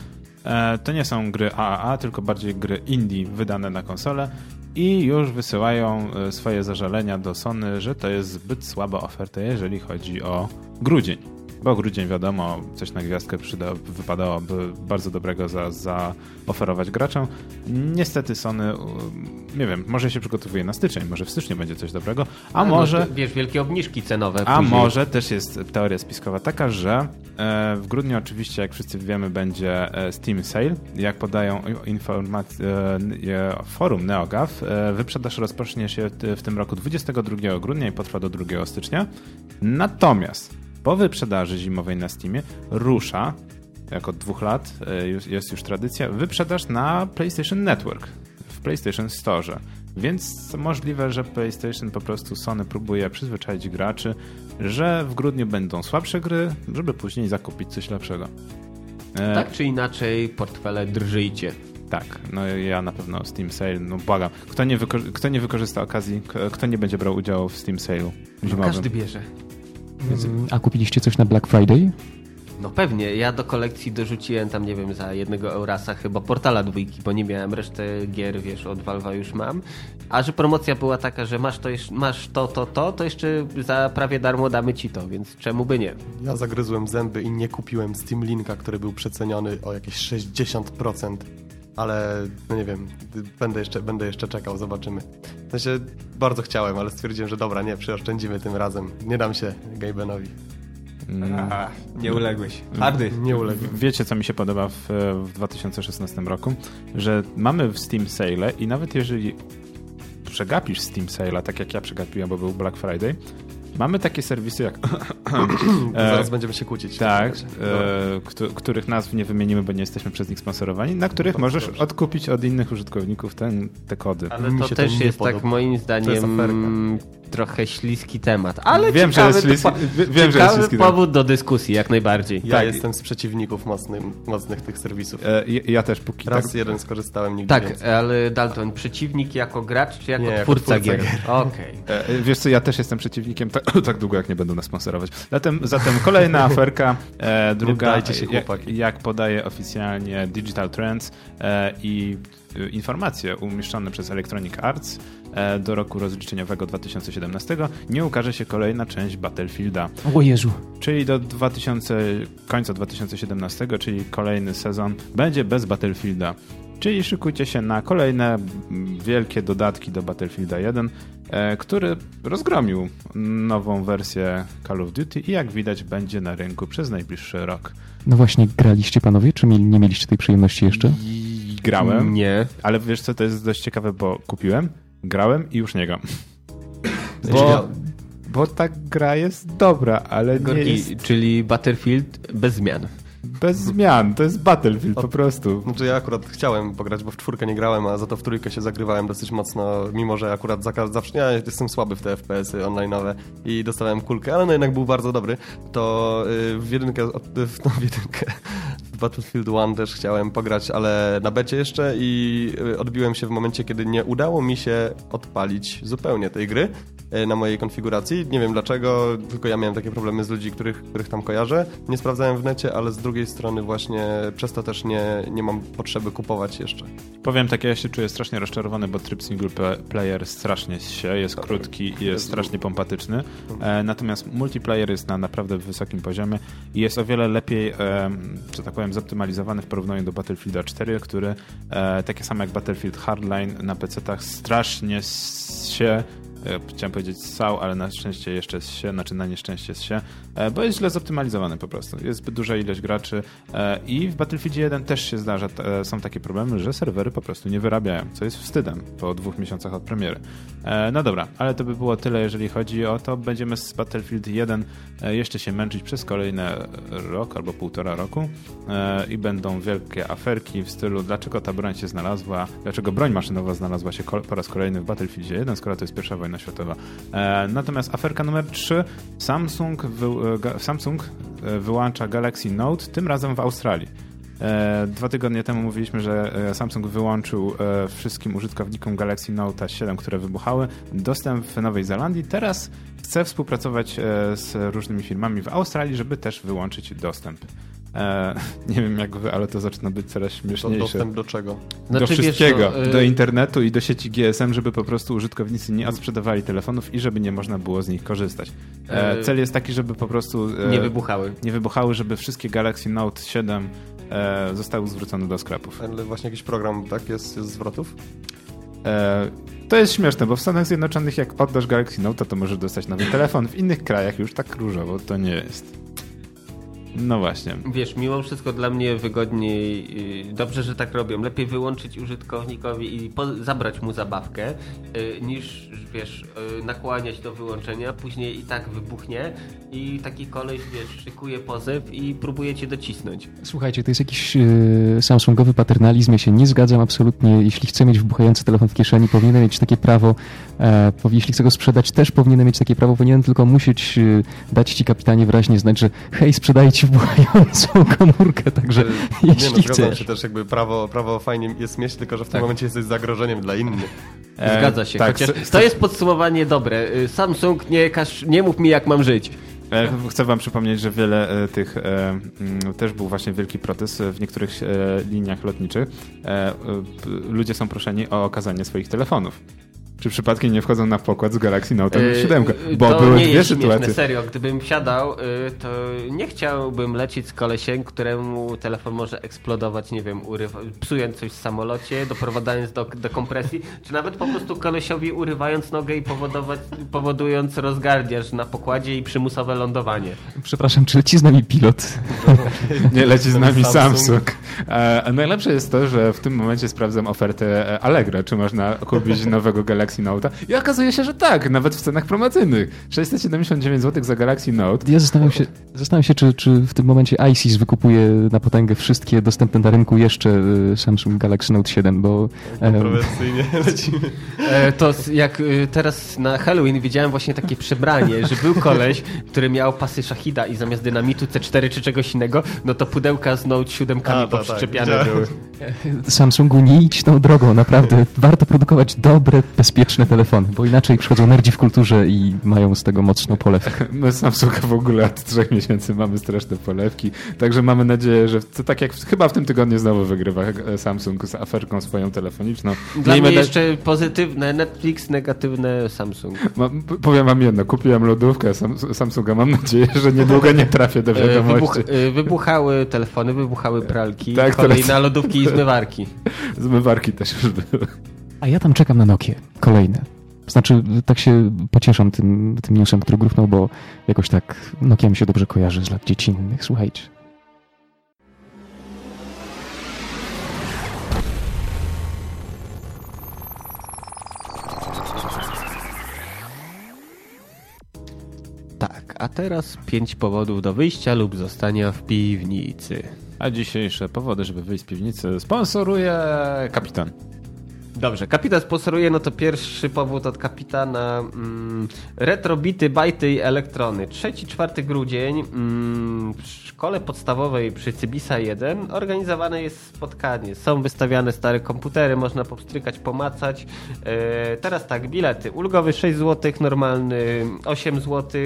[SPEAKER 2] to nie są gry AAA, tylko bardziej gry indie wydane na konsolę i już wysyłają e, swoje zażalenia do Sony, że to jest zbyt słaba oferta, jeżeli chodzi o grudzień. Bo grudzień, wiadomo, coś na gwiazdkę przyda, wypadałoby bardzo dobrego za, za oferować graczom. Niestety Sony um, nie wiem, może się przygotowuje na styczeń, może w styczniu będzie coś dobrego, a
[SPEAKER 1] No,
[SPEAKER 2] może...
[SPEAKER 1] to, wiesz, wielkie obniżki cenowe.
[SPEAKER 2] A
[SPEAKER 1] później.
[SPEAKER 2] może też jest teoria spiskowa taka, że e, w grudniu oczywiście, jak wszyscy wiemy, będzie e, Steam Sale. Jak podają informacje e, forum NeoGAF, wyprzedaż rozpocznie się w tym roku 22 grudnia i potrwa do 2 stycznia. Natomiast po wyprzedaży zimowej na Steamie rusza, jak od dwóch lat e, jest już tradycja, wyprzedaż na PlayStation Network w PlayStation Store. Więc możliwe, że PlayStation po prostu Sony próbuje przyzwyczaić graczy, że w grudniu będą słabsze gry, żeby później zakupić coś lepszego. E,
[SPEAKER 1] Tak czy inaczej, portfele drżyjcie.
[SPEAKER 2] tak, no ja na pewno Steam Sale, no błagam. Kto nie, kto nie wykorzysta okazji, kto nie będzie brał udziału w Steam Sale'u
[SPEAKER 1] No,
[SPEAKER 2] zimowym?
[SPEAKER 1] każdy bierze.
[SPEAKER 3] Mm, A kupiliście coś na Black Friday?
[SPEAKER 1] No pewnie, ja do kolekcji dorzuciłem tam, nie wiem, za jednego Eurasa chyba Portala dwójki, bo nie miałem resztę gier, wiesz, od Valve'a już mam. A że promocja była taka, że masz to, masz to, to, to, to jeszcze za prawie darmo damy ci to, więc czemu by nie?
[SPEAKER 4] Ja zagryzłem zęby i nie kupiłem Steam Linka, który był przeceniony o jakieś 60%, ale no nie wiem, będę jeszcze, będę jeszcze czekał, zobaczymy. W sensie bardzo chciałem, ale stwierdziłem, że dobra, nie, przyoszczędzimy tym razem. Nie dam się Gabenowi.
[SPEAKER 2] Mm.
[SPEAKER 1] nie uległeś. Hardy.
[SPEAKER 4] Nie uległ.
[SPEAKER 2] Wiecie, co mi się podoba w, w 2016 roku? Że mamy w Steam Sale i nawet jeżeli przegapisz Steam Sale'a, tak jak ja przegapiłem, bo był Black Friday, mamy takie serwisy jak
[SPEAKER 4] Zaraz będziemy się kłócić.
[SPEAKER 2] tak, e, któ- których nazw nie wymienimy, bo nie jesteśmy przez nich sponsorowani, na których możesz
[SPEAKER 4] dobrze.
[SPEAKER 2] odkupić od innych użytkowników ten, te kody.
[SPEAKER 1] Ale
[SPEAKER 4] Mi
[SPEAKER 1] to
[SPEAKER 4] się to
[SPEAKER 1] też
[SPEAKER 4] nie
[SPEAKER 1] jest
[SPEAKER 4] podoba.
[SPEAKER 1] tak moim
[SPEAKER 4] To jest
[SPEAKER 1] zdaniem. Trochę śliski temat. Ale
[SPEAKER 2] Wiem, że
[SPEAKER 1] ciekawy,
[SPEAKER 2] jest śliski- wiem, że jest
[SPEAKER 1] ciekawy
[SPEAKER 2] śliski temat.
[SPEAKER 1] powód do dyskusji, jak najbardziej.
[SPEAKER 4] Ja
[SPEAKER 2] tak.
[SPEAKER 4] jestem z przeciwników mocnym, mocnych tych serwisów.
[SPEAKER 2] E, ja, też póki
[SPEAKER 4] Raz
[SPEAKER 2] tak,
[SPEAKER 4] jeden skorzystałem, nigdy
[SPEAKER 1] Tak,
[SPEAKER 4] więcej.
[SPEAKER 1] ale Dalton, przeciwnik jako gracz czy jako
[SPEAKER 4] Nie, jako
[SPEAKER 1] twórca,
[SPEAKER 4] twórca
[SPEAKER 1] gier?
[SPEAKER 4] gier.
[SPEAKER 1] Okej.
[SPEAKER 2] E, Wiesz co, ja też jestem przeciwnikiem tak, tak długo, jak nie będą nas sponsorować. Zatem, zatem kolejna aferka, e, druga,
[SPEAKER 4] dajcie się,
[SPEAKER 2] jak, jak podaje oficjalnie Digital Trends e, i e, informacje umieszczone przez Electronic Arts do roku rozliczeniowego 2017 nie ukaże się kolejna część Battlefielda.
[SPEAKER 3] O Jezu.
[SPEAKER 2] Czyli do 2000, końca 2017, czyli kolejny sezon, będzie bez Battlefielda. Czyli szykujcie się na kolejne wielkie dodatki do Battlefielda 1, e, który rozgromił nową wersję Call of Duty i jak widać będzie na rynku przez najbliższy rok.
[SPEAKER 3] No właśnie, graliście panowie, czy nie mieliście tej przyjemności jeszcze?
[SPEAKER 2] I grałem,
[SPEAKER 1] Nie.
[SPEAKER 2] ale wiesz co, to jest dość ciekawe, bo kupiłem, grałem i już nie gram. Bo, bo ta gra jest dobra, ale nie
[SPEAKER 1] Gorki,
[SPEAKER 2] jest
[SPEAKER 1] czyli Battlefield bez zmian.
[SPEAKER 2] bez zmian. To jest Battlefield po prostu.
[SPEAKER 4] Znaczy ja akurat chciałem pograć, bo w czwórkę nie grałem, a za to w trójkę się zagrywałem dosyć mocno, mimo że akurat zaka- zawsze, ja jestem słaby w te FPS-y online'owe i dostałem kulkę, ale no jednak był bardzo dobry, to y, w jedynkę, w, no, w jedynkę, Battlefield 1 też chciałem pograć, ale na becie jeszcze i y, odbiłem się w momencie, kiedy nie udało mi się odpalić zupełnie tej gry na mojej konfiguracji. Nie wiem dlaczego, tylko ja miałem takie problemy z ludzi, których, których tam kojarzę. Nie sprawdzałem w necie, ale z drugiej strony właśnie przez to też nie, nie mam potrzeby kupować jeszcze.
[SPEAKER 2] Powiem tak, ja się czuję strasznie rozczarowany, bo tryb single pla- player strasznie się, jest krótki i jest strasznie pompatyczny. E, natomiast multiplayer jest na naprawdę wysokim poziomie i jest o wiele lepiej, e, że tak powiem, zoptymalizowany w porównaniu do Battlefielda 4, który e, takie samo jak Battlefield Hardline na PC-tach strasznie się e, Chciałem powiedzieć ssał, ale na szczęście jeszcze się, znaczy na nieszczęście się, e, bo jest źle zoptymalizowany po prostu. Jest zbyt duża ilość graczy e, i w Battlefieldzie 1 też się zdarza, e, są takie problemy, że serwery po prostu nie wyrabiają, co jest wstydem po dwóch miesiącach od premiery. E, No dobra, ale to by było tyle, jeżeli chodzi o to. Będziemy z Battlefield 1 e, jeszcze się męczyć przez kolejny rok albo półtora roku e, i będą wielkie aferki w stylu dlaczego ta broń się znalazła, dlaczego broń maszynowa znalazła się po raz kolejny w Battlefieldzie 1, skoro to jest pierwsza wojna światowa. E, Natomiast aferka numer 3, Samsung, wy, e, Samsung e, wyłącza Galaxy Note, tym razem w Australii. Dwa tygodnie temu mówiliśmy, że Samsung wyłączył wszystkim użytkownikom Galaxy Note 7, które wybuchały, dostęp w Nowej Zelandii. Teraz chce współpracować z różnymi firmami w Australii, żeby też wyłączyć dostęp. E, Nie wiem jak wy, ale to zaczyna być coraz
[SPEAKER 4] To
[SPEAKER 2] śmieszniejsze
[SPEAKER 4] dostęp do czego?
[SPEAKER 2] do
[SPEAKER 1] Znaczy, wiesz
[SPEAKER 2] wszystkiego,
[SPEAKER 1] co, y,
[SPEAKER 2] do internetu i do sieci GSM, żeby po prostu użytkownicy nie odsprzedawali telefonów i żeby nie można było z nich korzystać. E,
[SPEAKER 1] E,
[SPEAKER 2] Cel jest taki, żeby po prostu e,
[SPEAKER 1] Nie wybuchały.
[SPEAKER 2] nie wybuchały, żeby wszystkie Galaxy Note 7 e, zostały zwrócone do sklepów.
[SPEAKER 4] Ale właśnie jakiś program, tak? Jest, jest zwrotów?
[SPEAKER 2] E, to jest śmieszne, bo w Stanach Zjednoczonych jak oddasz Galaxy Note, to możesz dostać nowy telefon. W innych krajach już tak różowo to nie jest. No właśnie.
[SPEAKER 1] Wiesz, mimo wszystko dla mnie wygodniej, yy, dobrze, że tak robią. Lepiej wyłączyć użytkownikowi i po, zabrać mu zabawkę, yy, niż, wiesz, yy, nakłaniać do wyłączenia, później i tak wybuchnie i taki koleś, wiesz, szykuje pozew i próbuje cię docisnąć.
[SPEAKER 3] Słuchajcie, to jest jakiś e, samsungowy paternalizm, ja się nie zgadzam absolutnie. Jeśli chcę mieć wybuchający telefon w kieszeni, powinienem mieć takie prawo, e, jeśli chcę go sprzedać, też powinienem mieć takie prawo, powinienem tylko musieć e, dać ci kapitanie wyraźnie znać, że hej, sprzedaję ci wybuchającą komórkę, także
[SPEAKER 4] Nie no,
[SPEAKER 3] jeśli
[SPEAKER 4] zgadzam
[SPEAKER 3] chcesz.
[SPEAKER 4] się też jakby prawo, prawo fajnie jest mieć, tylko że w tym
[SPEAKER 1] Tak.
[SPEAKER 4] momencie jesteś zagrożeniem dla innych.
[SPEAKER 2] E,
[SPEAKER 1] Zgadza się,
[SPEAKER 2] tak,
[SPEAKER 1] to jest podsumowanie dobre. Yy, Samsung, nie, każ, nie mów mi jak mam żyć.
[SPEAKER 2] E, Chcę wam przypomnieć, że wiele e, tych mm, też był właśnie wielki protest w niektórych liniach lotniczych. Ludzie są proszeni o okazanie swoich telefonów. Czy przypadkiem nie wchodzą na pokład z Galaxy Note
[SPEAKER 1] Yy,
[SPEAKER 2] 7? Bo
[SPEAKER 1] to
[SPEAKER 2] były
[SPEAKER 1] nie
[SPEAKER 2] dwie
[SPEAKER 1] jest śmieszne,
[SPEAKER 2] sytuacje.
[SPEAKER 1] serio, gdybym wsiadał, yy, to nie chciałbym lecieć z kolesiem, któremu telefon może eksplodować, nie wiem, urywa, psując coś w samolocie, doprowadzając do dekompresji, czy nawet po prostu kolesiowi urywając nogę i powodować, powodując rozgardiaż na pokładzie i przymusowe lądowanie.
[SPEAKER 3] Przepraszam, czy leci z nami pilot?
[SPEAKER 2] Nie leci z nami
[SPEAKER 4] Samsung.
[SPEAKER 2] Samsung. E, A najlepsze jest to, że w tym momencie sprawdzam ofertę e, Allegro, czy można kupić nowego Galaxy Note. I okazuje się, że tak, nawet w cenach promocyjnych. 679 zł za Galaxy Note.
[SPEAKER 3] Ja zastanawiam się, zastanawiam się czy, czy w tym momencie ISIS wykupuje na potęgę wszystkie dostępne na rynku jeszcze y, Samsung Galaxy Note 7, bo
[SPEAKER 4] Kontrowersyjnie lecimy.
[SPEAKER 1] E, to jak y, teraz na Halloween widziałem właśnie takie przebranie, że był koleś, który miał pasy Shahida i zamiast dynamitu C4 czy czegoś innego, no to pudełka z Note 7
[SPEAKER 4] A, tak, tak,
[SPEAKER 1] poprzyczepiane
[SPEAKER 4] widziałem.
[SPEAKER 1] były.
[SPEAKER 3] Samsungu nie idź tą drogą, naprawdę. Warto produkować dobre, bezpieczne telefony, bo inaczej przychodzą nerdzi w kulturze i mają z tego mocną polewkę.
[SPEAKER 2] My z Samsunga w ogóle od trzech miesięcy mamy straszne polewki, także mamy nadzieję, że to tak jak w, chyba w tym tygodniu znowu wygrywa e, Samsung z aferką swoją telefoniczną.
[SPEAKER 1] Dla
[SPEAKER 2] Miejmy
[SPEAKER 1] mnie
[SPEAKER 2] na-
[SPEAKER 1] jeszcze pozytywne Netflix, negatywne Samsung.
[SPEAKER 2] Mam, p- powiem wam jedno, kupiłem lodówkę Sam, Samsunga, mam nadzieję, że niedługo nie trafię do
[SPEAKER 1] E, Wybuch,
[SPEAKER 2] wiadomości.
[SPEAKER 1] e, wybuchały telefony, wybuchały pralki,
[SPEAKER 2] Tak,
[SPEAKER 1] kolej
[SPEAKER 2] teraz-
[SPEAKER 1] na lodówki i zmywarki.
[SPEAKER 2] Zmywarki też już były.
[SPEAKER 3] A ja tam czekam na Nokię. Kolejne. Znaczy, tak się pocieszam tym, tym newsem, który gruchnął, bo jakoś tak Nokia mi się dobrze kojarzy z lat dziecinnych. Słuchajcie.
[SPEAKER 1] Tak, a teraz pięć powodów do wyjścia lub zostania w piwnicy.
[SPEAKER 2] A dzisiejsze powody, żeby wyjść z piwnicy, sponsoruje kapitan.
[SPEAKER 1] Dobrze, kapitan sponsoruje, no to pierwszy powód od kapitana. Mm, retrobity, bajty i elektrony. 3-4 grudzień mm, w szkole podstawowej przy Cybisa 1 organizowane jest spotkanie. Są wystawiane stare komputery, można popstrykać, pomacać. E, teraz tak, bilety. Ulgowy 6 zł, normalny 8 zł.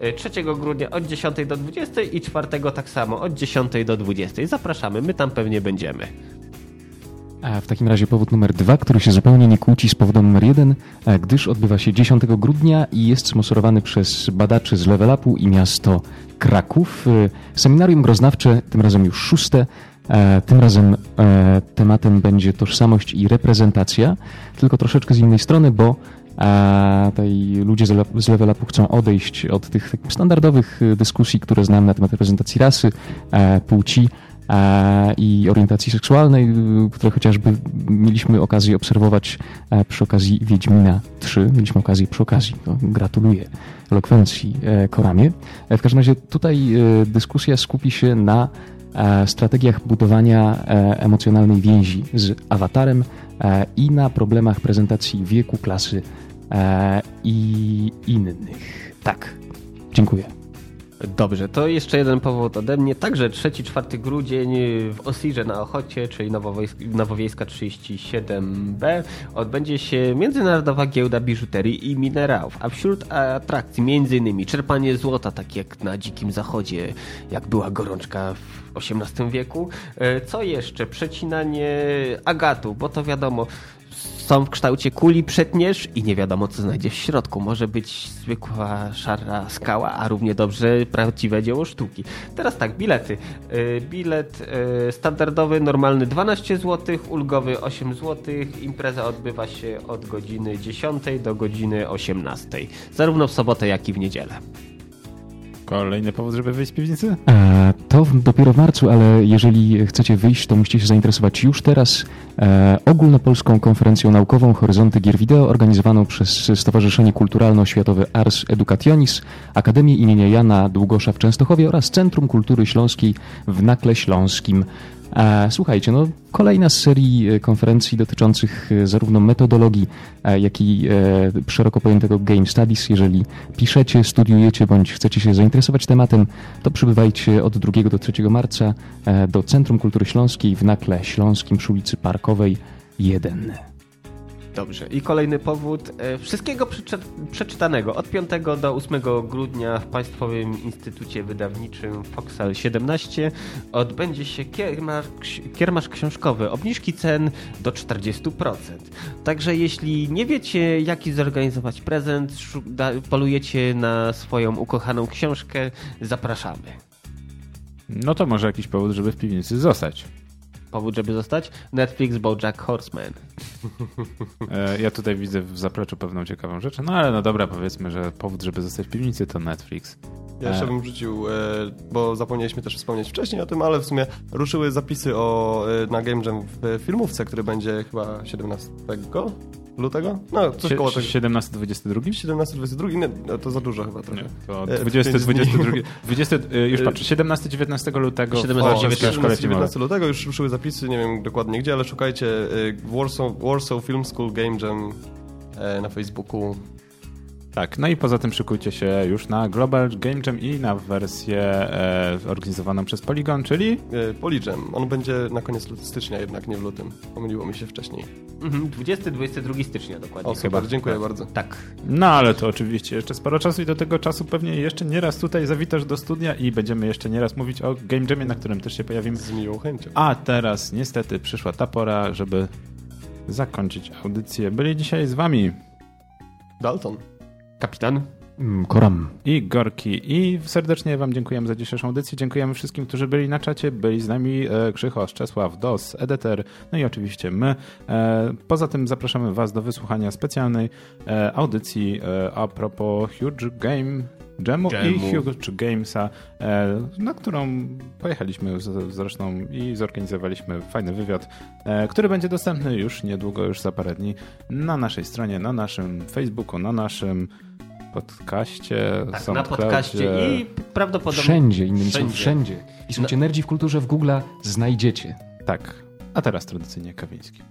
[SPEAKER 1] E, 3 grudnia od 10 do 20 i 4 tak samo od 10 do 20. Zapraszamy, my tam pewnie będziemy.
[SPEAKER 3] A w takim razie powód numer dwa, który się zupełnie nie kłóci z powodem numer jeden, e, gdyż odbywa się 10 grudnia i jest sponsorowany przez badaczy z Level Upu i miasto Kraków. E, Seminarium groznawcze, tym razem już szóste. E, Tym razem e, tematem będzie tożsamość i reprezentacja, tylko troszeczkę z innej strony, bo a tutaj ludzie z Le- z Level Upu chcą odejść od tych standardowych e, dyskusji, które znam na temat reprezentacji rasy, e, płci, e, i orientacji seksualnej, które chociażby mieliśmy okazję obserwować e, przy okazji Wiedźmina 3. Mieliśmy okazję przy okazji, to gratuluję elokwencji e, Koramie. E, W każdym razie tutaj e, dyskusja skupi się na e, strategiach budowania e, emocjonalnej więzi z awatarem e, i na problemach prezentacji wieku, klasy e, i innych. Tak, dziękuję.
[SPEAKER 1] Dobrze, to jeszcze jeden powód ode mnie. Także 3-4 grudzień w Osirze na Ochocie, czyli Nowowiejska 37B, odbędzie się Międzynarodowa Giełda Biżuterii i Minerałów, a wśród atrakcji m.in. czerpanie złota, tak jak na Dzikim Zachodzie, jak była gorączka w XVIII wieku. E, Co jeszcze? Przecinanie agatu, bo to wiadomo, są w kształcie kuli, przetniesz i nie wiadomo, co znajdziesz w środku. Może być zwykła szara skała, a równie dobrze prawdziwe dzieło sztuki. Teraz tak, bilety. Y, Bilet y, standardowy, normalny 12 zł, ulgowy 8 zł. Impreza odbywa się od godziny 10 do godziny 18. Zarówno w sobotę, jak i w niedzielę.
[SPEAKER 2] Kolejny powód, żeby wyjść z piwnicy?
[SPEAKER 3] E, To dopiero w marcu, ale jeżeli chcecie wyjść, to musicie się zainteresować już teraz e, ogólnopolską konferencją naukową Horyzonty Gier Wideo organizowaną przez Stowarzyszenie Kulturalno-Światowe Ars Educationis, Akademię imienia Jana Długosza w Częstochowie oraz Centrum Kultury Śląskiej w Nakle Śląskim. E, Słuchajcie, no kolejna z serii e, konferencji dotyczących e, zarówno metodologii, jak i szeroko pojętego game studies. Jeżeli piszecie, studiujecie bądź chcecie się zainteresować tematem, to przybywajcie od 2 do 3 marca do Centrum Kultury Śląskiej w Nakle Śląskim przy ulicy Parkowej 1.
[SPEAKER 1] Dobrze. I kolejny powód. e, Wszystkiego przeczy przeczytanego od 5 do 8 grudnia w Państwowym Instytucie Wydawniczym Foxal 17 odbędzie się kiermasz, kiermasz książkowy. Obniżki cen do 40%. Także jeśli nie wiecie, jaki zorganizować prezent, polujecie na swoją ukochaną książkę, zapraszamy.
[SPEAKER 2] No to może jakiś powód, żeby w piwnicy zostać.
[SPEAKER 1] Powód, żeby zostać? Netflix Bojack Horseman.
[SPEAKER 2] E, Ja tutaj widzę w zapleczu pewną ciekawą rzecz. No ale no dobra, powiedzmy, że powód, żeby zostać w piwnicy to Netflix.
[SPEAKER 4] Ja jeszcze
[SPEAKER 2] E.
[SPEAKER 4] bym wrzucił, e, bo zapomnieliśmy też wspomnieć wcześniej o tym, ale w sumie ruszyły zapisy o, na Game Jam w filmówce, który będzie chyba 17 lutego? No, coś koło tego.
[SPEAKER 2] 17-22?
[SPEAKER 4] 17-22? Nie, no, to za dużo chyba trochę.
[SPEAKER 2] Nie, to
[SPEAKER 4] E,
[SPEAKER 2] 20,
[SPEAKER 4] pięć dni.
[SPEAKER 2] 22, 20, e, już
[SPEAKER 4] E,
[SPEAKER 2] patrzę, 17-19 lutego
[SPEAKER 1] 17,
[SPEAKER 2] w Polskiej Szkole Filmowej.
[SPEAKER 4] 19 lutego już ruszyły zapisy, nie wiem dokładnie gdzie, ale szukajcie Warsaw, Warsaw Film School Game Jam na Facebooku.
[SPEAKER 2] Tak, no i poza tym szykujcie się już na Global Game Jam i na wersję e, organizowaną przez Polygon, czyli
[SPEAKER 4] E, Polijam. On będzie na koniec stycznia jednak, nie w lutym. Pomyliło mi się wcześniej.
[SPEAKER 1] Mhm, 20-22 stycznia dokładnie.
[SPEAKER 4] O, super,
[SPEAKER 2] chyba.
[SPEAKER 4] dziękuję
[SPEAKER 2] Tak.
[SPEAKER 4] bardzo.
[SPEAKER 1] Tak.
[SPEAKER 2] No ale to oczywiście jeszcze sporo czasu i do tego czasu pewnie jeszcze nieraz tutaj zawitasz do studia i będziemy jeszcze nieraz mówić o Game Jamie, na którym też się pojawimy.
[SPEAKER 4] Z miłą chęcią.
[SPEAKER 2] A teraz niestety przyszła ta pora, żeby zakończyć audycję. Byli dzisiaj z wami
[SPEAKER 4] Dalton.
[SPEAKER 1] Kapitan?
[SPEAKER 3] Mm, Koram.
[SPEAKER 2] i Gorki i serdecznie wam dziękujemy za dzisiejszą audycję. Dziękujemy wszystkim, którzy byli na czacie. Byli z nami e, Krzycho, Czesław, DOS, Edeter, no i oczywiście my. E, poza tym zapraszamy was do wysłuchania specjalnej e, audycji a propos Huge Game Jamu,
[SPEAKER 1] Jamu.
[SPEAKER 2] i Huge Gamesa, na którą pojechaliśmy zresztą i zorganizowaliśmy fajny wywiad, który będzie dostępny już niedługo, już za parę dni na naszej stronie, na naszym Facebooku, na naszym podcaście,
[SPEAKER 1] Tak, na podcaście i prawdopodobnie...
[SPEAKER 3] Wszędzie, innymi słowy,
[SPEAKER 1] Wszędzie.
[SPEAKER 3] wszędzie. Pisujcie Nerdzi w kulturze w Google'a, znajdziecie.
[SPEAKER 2] Tak. A teraz tradycyjnie Kawiński.